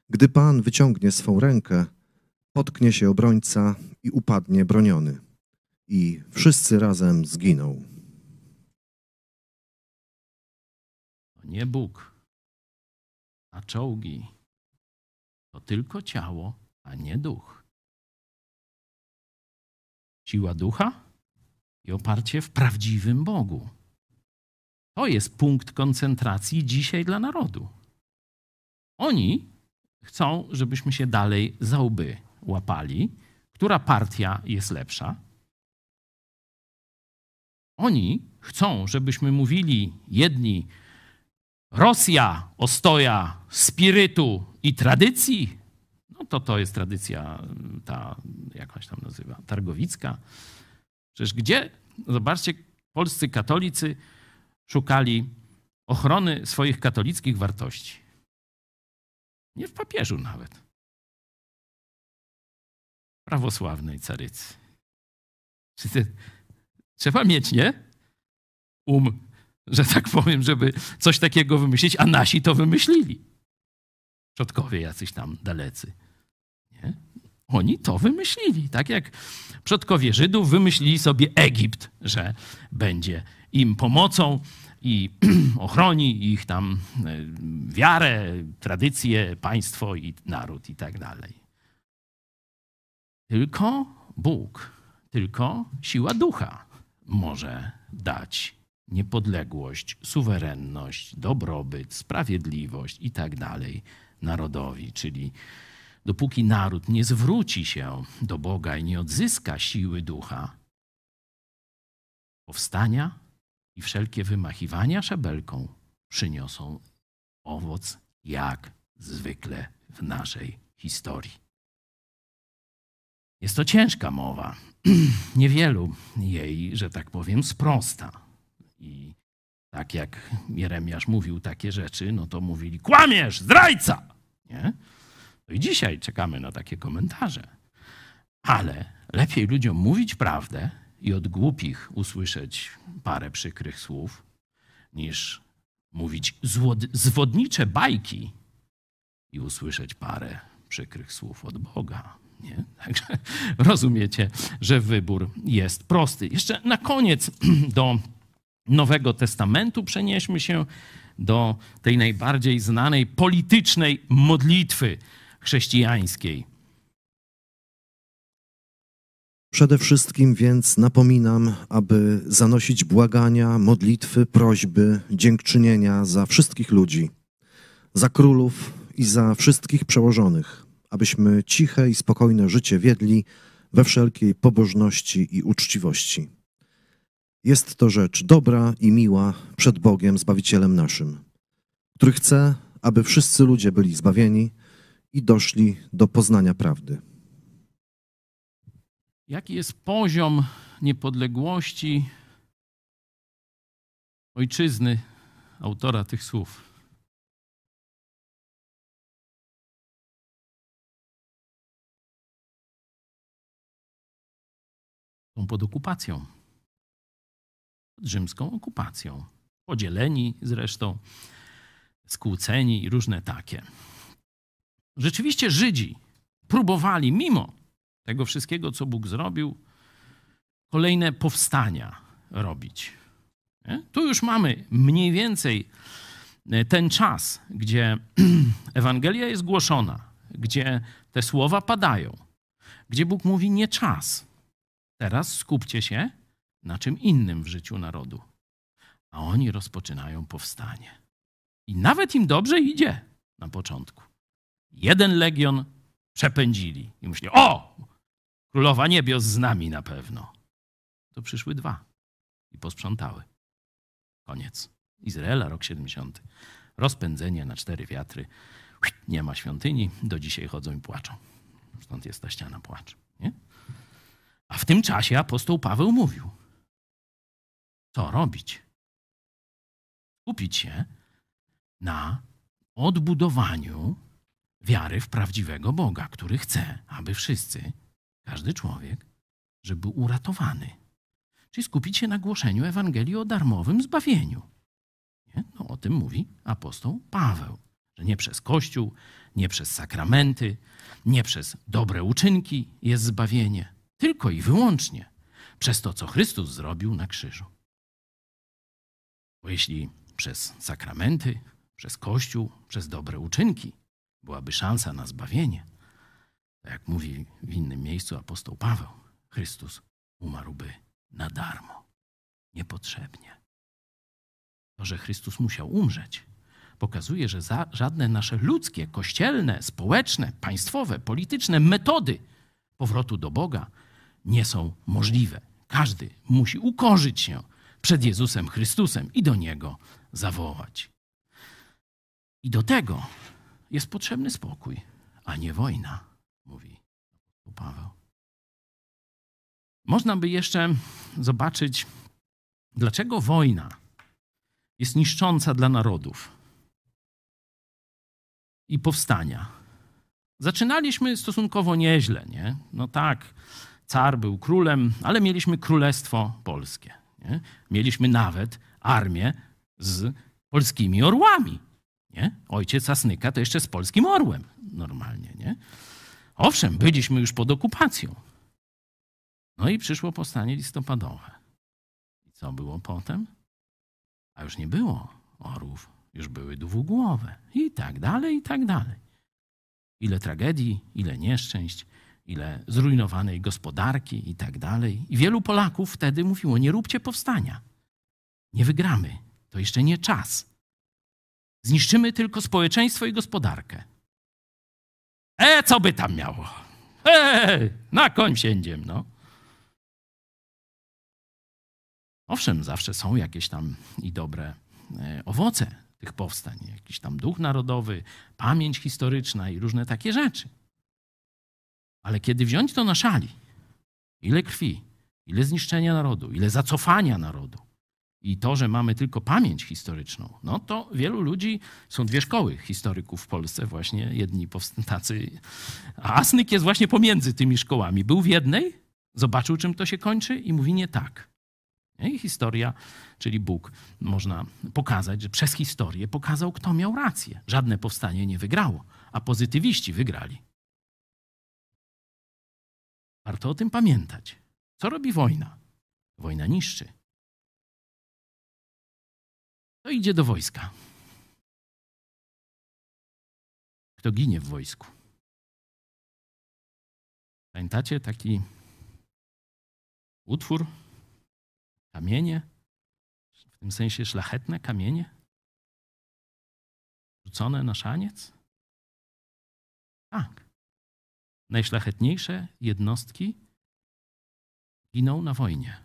Gdy Pan wyciągnie swą rękę, potknie się obrońca i upadnie broniony. I wszyscy razem zginą. Nie Bóg, a czołgi. To tylko ciało, a nie duch. Siła ducha i oparcie w prawdziwym Bogu. To jest punkt koncentracji dzisiaj dla narodu. Oni chcą, żebyśmy się dalej za łby łapali, która partia jest lepsza. Oni chcą, żebyśmy mówili jedni Rosja, ostoja spirytu i tradycji, no to to jest tradycja ta, jakaś tam nazywa, targowicka. Przecież gdzie, zobaczcie, polscy katolicy szukali ochrony swoich katolickich wartości. Nie w papieżu nawet. Prawosławnej carycy. Trzeba mieć, nie? Um, że tak powiem, żeby coś takiego wymyślić, a nasi to wymyślili. Przodkowie jacyś tam dalecy. Oni to wymyślili. Tak jak przodkowie Żydów wymyślili sobie Egipt, że będzie im pomocą i (clears throat) ochroni ich tam e, wiarę, tradycje, państwo i naród i tak dalej. Tylko Bóg, tylko siła ducha może dać niepodległość, suwerenność, dobrobyt, sprawiedliwość i tak dalej narodowi, czyli dopóki naród nie zwróci się do Boga i nie odzyska siły ducha, powstania i wszelkie wymachiwania szabelką przyniosą owoc jak zwykle w naszej historii. Jest to ciężka mowa. (clears throat) Niewielu jej, że tak powiem, sprosta. I tak jak Jeremiasz mówił takie rzeczy, no to mówili: kłamiesz, zdrajca! Nie? I dzisiaj czekamy na takie komentarze. Ale lepiej ludziom mówić prawdę i od głupich usłyszeć parę przykrych słów, niż mówić zwodnicze bajki i usłyszeć parę przykrych słów od Boga. Nie? (laughs) Także rozumiecie, że wybór jest prosty. Jeszcze na koniec (clears throat) do Nowego Testamentu przenieśmy się do tej najbardziej znanej politycznej modlitwy chrześcijańskiej. Przede wszystkim więc napominam, aby zanosić błagania, modlitwy, prośby, dziękczynienia za wszystkich ludzi, za królów i za wszystkich przełożonych, abyśmy ciche i spokojne życie wiedli we wszelkiej pobożności i uczciwości. Jest to rzecz dobra i miła przed Bogiem, Zbawicielem naszym, który chce, aby wszyscy ludzie byli zbawieni i doszli do poznania prawdy. Jaki jest poziom niepodległości ojczyzny autora tych słów? Są pod okupacją, pod rzymską okupacją. Podzieleni zresztą, skłóceni i różne takie. Rzeczywiście Żydzi próbowali, mimo tego wszystkiego, co Bóg zrobił, kolejne powstania robić. Nie? Tu już mamy mniej więcej e, ten czas, gdzie (clears throat) Ewangelia jest głoszona, gdzie te słowa padają, gdzie Bóg mówi nie czas. Teraz skupcie się na czym innym w życiu narodu. A oni rozpoczynają powstanie. I nawet im dobrze idzie na początku. Jeden legion przepędzili i myśleli, o, królowa niebios z nami na pewno. To przyszły dwa i posprzątały. Koniec. Izraela, rok 70. Rozpędzenie na cztery wiatry. Nie ma świątyni, do dzisiaj chodzą i płaczą. Stąd jest ta ściana płaczu. Nie? A w tym czasie apostoł Paweł mówił: Co robić? Skupić się na odbudowaniu wiary w prawdziwego Boga, który chce, aby wszyscy, każdy człowiek, żeby był uratowany. Czyli skupić się na głoszeniu Ewangelii o darmowym zbawieniu. Nie? No, o tym mówi apostoł Paweł, że nie przez Kościół, nie przez sakramenty, nie przez dobre uczynki jest zbawienie, tylko i wyłącznie przez to, co Chrystus zrobił na krzyżu. Bo jeśli przez sakramenty, przez Kościół, przez dobre uczynki byłaby szansa na zbawienie, to jak mówi w innym miejscu apostoł Paweł, Chrystus umarłby na darmo, niepotrzebnie. To, że Chrystus musiał umrzeć, pokazuje, że żadne nasze ludzkie, kościelne, społeczne, państwowe, polityczne metody powrotu do Boga nie są możliwe. Każdy musi ukorzyć się przed Jezusem Chrystusem i do Niego zawołać. I do tego jest potrzebny spokój, a nie wojna, mówi Paweł. Można by jeszcze zobaczyć, dlaczego wojna jest niszcząca dla narodów i powstania. Zaczynaliśmy stosunkowo nieźle, nie? No tak, car był królem, ale mieliśmy królestwo polskie. Nie? Mieliśmy nawet armię z polskimi orłami. Nie? Ojciec Asnyka to jeszcze z polskim orłem normalnie. Nie? Owszem, byliśmy już pod okupacją. No i przyszło powstanie listopadowe. I co było potem? A już nie było orłów, już były dwugłowe i tak dalej, i tak dalej. Ile tragedii, ile nieszczęść, ile zrujnowanej gospodarki i tak dalej. I wielu Polaków wtedy mówiło: Nie róbcie powstania. Nie wygramy. To jeszcze nie czas. Zniszczymy tylko społeczeństwo i gospodarkę. E, co by tam miało? E, na koń siędziem, no. Owszem, zawsze są jakieś tam i dobre e, owoce tych powstań, jakiś tam duch narodowy, pamięć historyczna i różne takie rzeczy. Ale kiedy wziąć to na szali, ile krwi, ile zniszczenia narodu, ile zacofania narodu i to, że mamy tylko pamięć historyczną, no to wielu ludzi, są dwie szkoły historyków w Polsce właśnie, jedni tacy, a Asnyk jest właśnie pomiędzy tymi szkołami. Był w jednej, zobaczył czym to się kończy i mówi nie tak. I historia, czyli Bóg, można pokazać, że przez historię pokazał, kto miał rację. Żadne powstanie nie wygrało, a pozytywiści wygrali. Warto o tym pamiętać. Co robi wojna? Wojna niszczy. To idzie do wojska. Kto ginie w wojsku? Pamiętacie taki utwór? Kamienie? W tym sensie szlachetne kamienie? Rzucone na szaniec? Tak. Najszlachetniejsze jednostki giną na wojnie.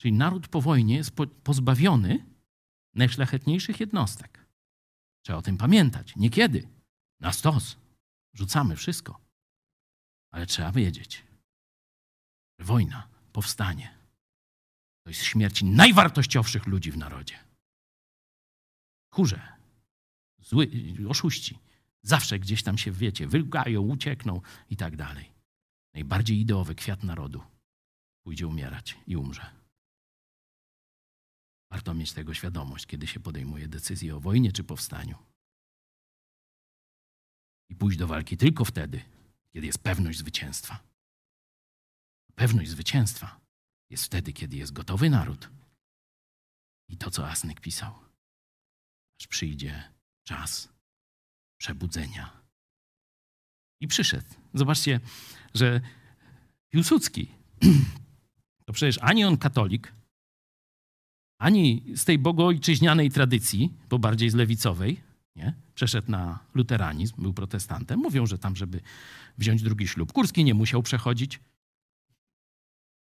Czyli naród po wojnie jest pozbawiony najszlachetniejszych jednostek. Trzeba o tym pamiętać. Niekiedy. Na stos. Rzucamy wszystko. Ale trzeba wiedzieć, że wojna, powstanie, to jest śmierć najwartościowszych ludzi w narodzie. Kurze, zły, oszuści, zawsze gdzieś tam się, wiecie, wylgają, uciekną i tak dalej. Najbardziej ideowy kwiat narodu pójdzie umierać i umrze. Warto mieć tego świadomość, kiedy się podejmuje decyzję o wojnie czy powstaniu. I pójść do walki tylko wtedy, kiedy jest pewność zwycięstwa. Pewność zwycięstwa jest wtedy, kiedy jest gotowy naród. I to, co Asnyk pisał, aż przyjdzie czas przebudzenia. I przyszedł. Zobaczcie, że Piłsudski (clears throat) to przecież ani on katolik, ani z tej bogoojczyźnianej tradycji, bo bardziej z lewicowej, nie? przeszedł na luteranizm, był protestantem. Mówią, że tam, żeby wziąć drugi ślub, Kurski nie musiał przechodzić.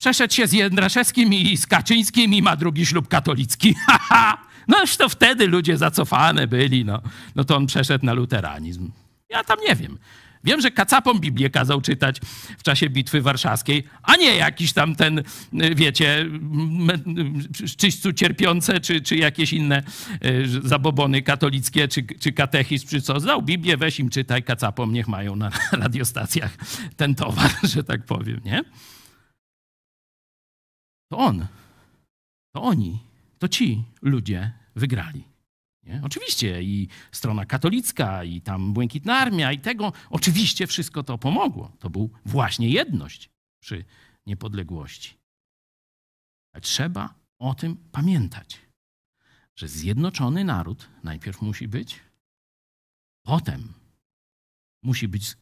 Przeszedł się z Jędraszewskim i z Kaczyńskim i ma drugi ślub katolicki. (laughs) no już to wtedy ludzie zacofane byli, no. no to on przeszedł na luteranizm. Ja tam nie wiem. Wiem, że kacapom Biblię kazał czytać w czasie Bitwy Warszawskiej, a nie jakiś tam ten, y, wiecie, czyśćcu cierpiące, czy, czy jakieś inne y, zabobony katolickie, czy, czy katechizm, czy co. Znał Biblię, weź im czytaj, kacapom niech mają na (laughs) radiostacjach ten towar, (laughs) że tak powiem, nie? To on, to oni, to ci ludzie wygrali. Nie? Oczywiście i strona katolicka, i tam Błękitna Armia, i tego, oczywiście wszystko to pomogło. To był właśnie jedność przy niepodległości. Ale trzeba o tym pamiętać, że zjednoczony naród najpierw musi być, potem musi być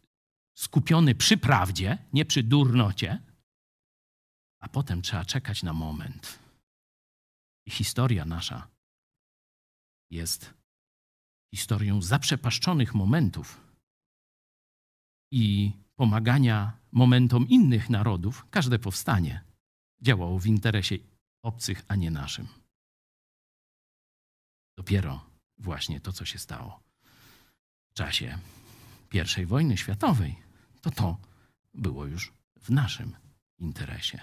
skupiony przy prawdzie, nie przy durnocie, a potem trzeba czekać na moment. I historia nasza jest historią zaprzepaszczonych momentów i pomagania momentom innych narodów. Każde powstanie działało w interesie obcych, a nie naszym. Dopiero właśnie to, co się stało w czasie I wojny światowej, to to było już w naszym interesie.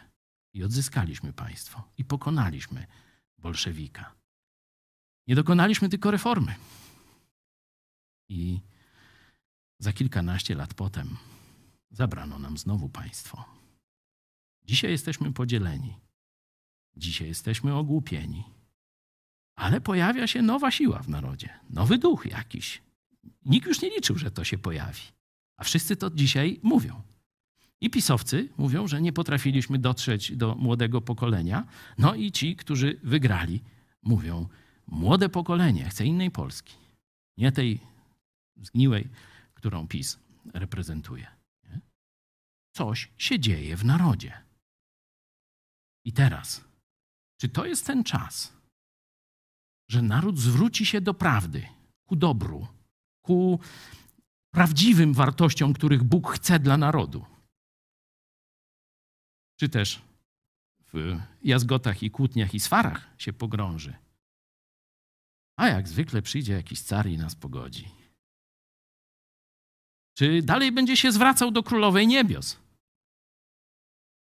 I odzyskaliśmy państwo i pokonaliśmy bolszewika. Nie dokonaliśmy tylko reformy. I za kilkanaście lat potem zabrano nam znowu państwo. Dzisiaj jesteśmy podzieleni. Dzisiaj jesteśmy ogłupieni. Ale pojawia się nowa siła w narodzie, nowy duch jakiś. Nikt już nie liczył, że to się pojawi. A wszyscy to dzisiaj mówią. I pisowcy mówią, że nie potrafiliśmy dotrzeć do młodego pokolenia. No i ci, którzy wygrali, mówią, młode pokolenie chce innej Polski. Nie tej zgniłej, którą PiS reprezentuje. Nie? Coś się dzieje w narodzie. I teraz, czy to jest ten czas, że naród zwróci się do prawdy, ku dobru, ku prawdziwym wartościom, których Bóg chce dla narodu? Czy też w jazgotach i kłótniach i swarach się pogrąży? A jak zwykle przyjdzie jakiś car i nas pogodzi. Czy dalej będzie się zwracał do królowej niebios?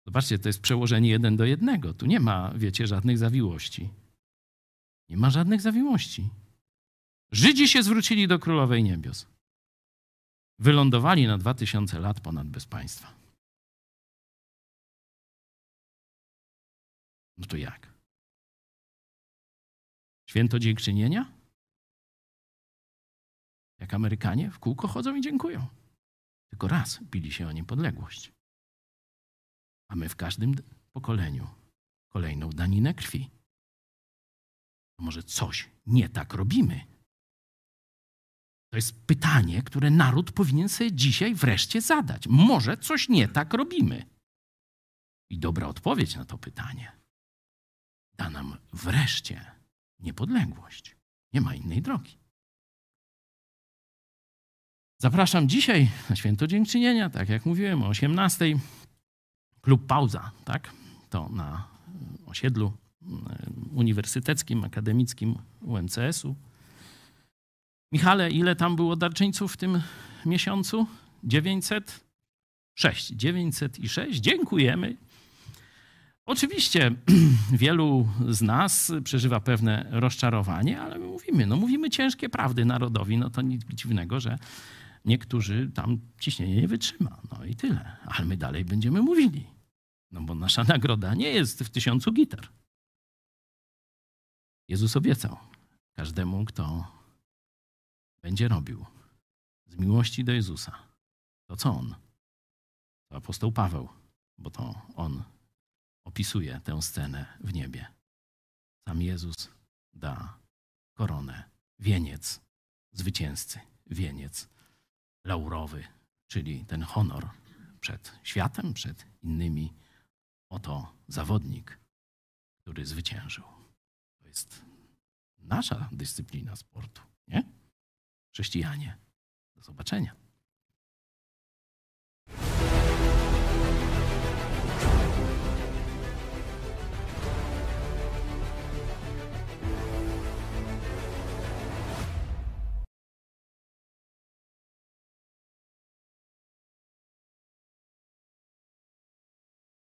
Zobaczcie, to jest przełożenie jeden do jednego. Tu nie ma, wiecie, żadnych zawiłości. Nie ma żadnych zawiłości. Żydzi się zwrócili do królowej niebios. Wylądowali na dwa tysiące lat ponad bez państwa. No to jak? Święto dziękczynienia? Jak Amerykanie w kółko chodzą i dziękują. Tylko raz bili się o niepodległość. A my w każdym pokoleniu kolejną daninę krwi. Może coś nie tak robimy? To jest pytanie, które naród powinien sobie dzisiaj wreszcie zadać. Może coś nie tak robimy? I dobra odpowiedź na to pytanie da nam wreszcie niepodległość. Nie ma innej drogi. Zapraszam dzisiaj na Święto Dziękczynienia, tak jak mówiłem, o 18. Klub Pauza, tak? To na osiedlu uniwersyteckim, akademickim UMCS-u. Michale, ile tam było darczyńców w tym miesiącu? 906. 906. Dziękujemy. Oczywiście (clears throat) wielu z nas przeżywa pewne rozczarowanie, ale my mówimy, no mówimy ciężkie prawdy narodowi, no to nic dziwnego, że niektórzy tam ciśnienie nie wytrzyma. No i tyle. Ale my dalej będziemy mówili. No bo nasza (laughs) nagroda nie jest w tysiącu gitar. Jezus obiecał każdemu, kto będzie robił z miłości do Jezusa to, co On. To apostoł Paweł, bo to on opisuje tę scenę w niebie. Sam Jezus da koronę, wieniec zwycięzcy, wieniec laurowy, czyli ten honor przed światem, przed innymi. Oto zawodnik, który zwyciężył. To jest nasza dyscyplina sportu, nie? Chrześcijanie. Do zobaczenia.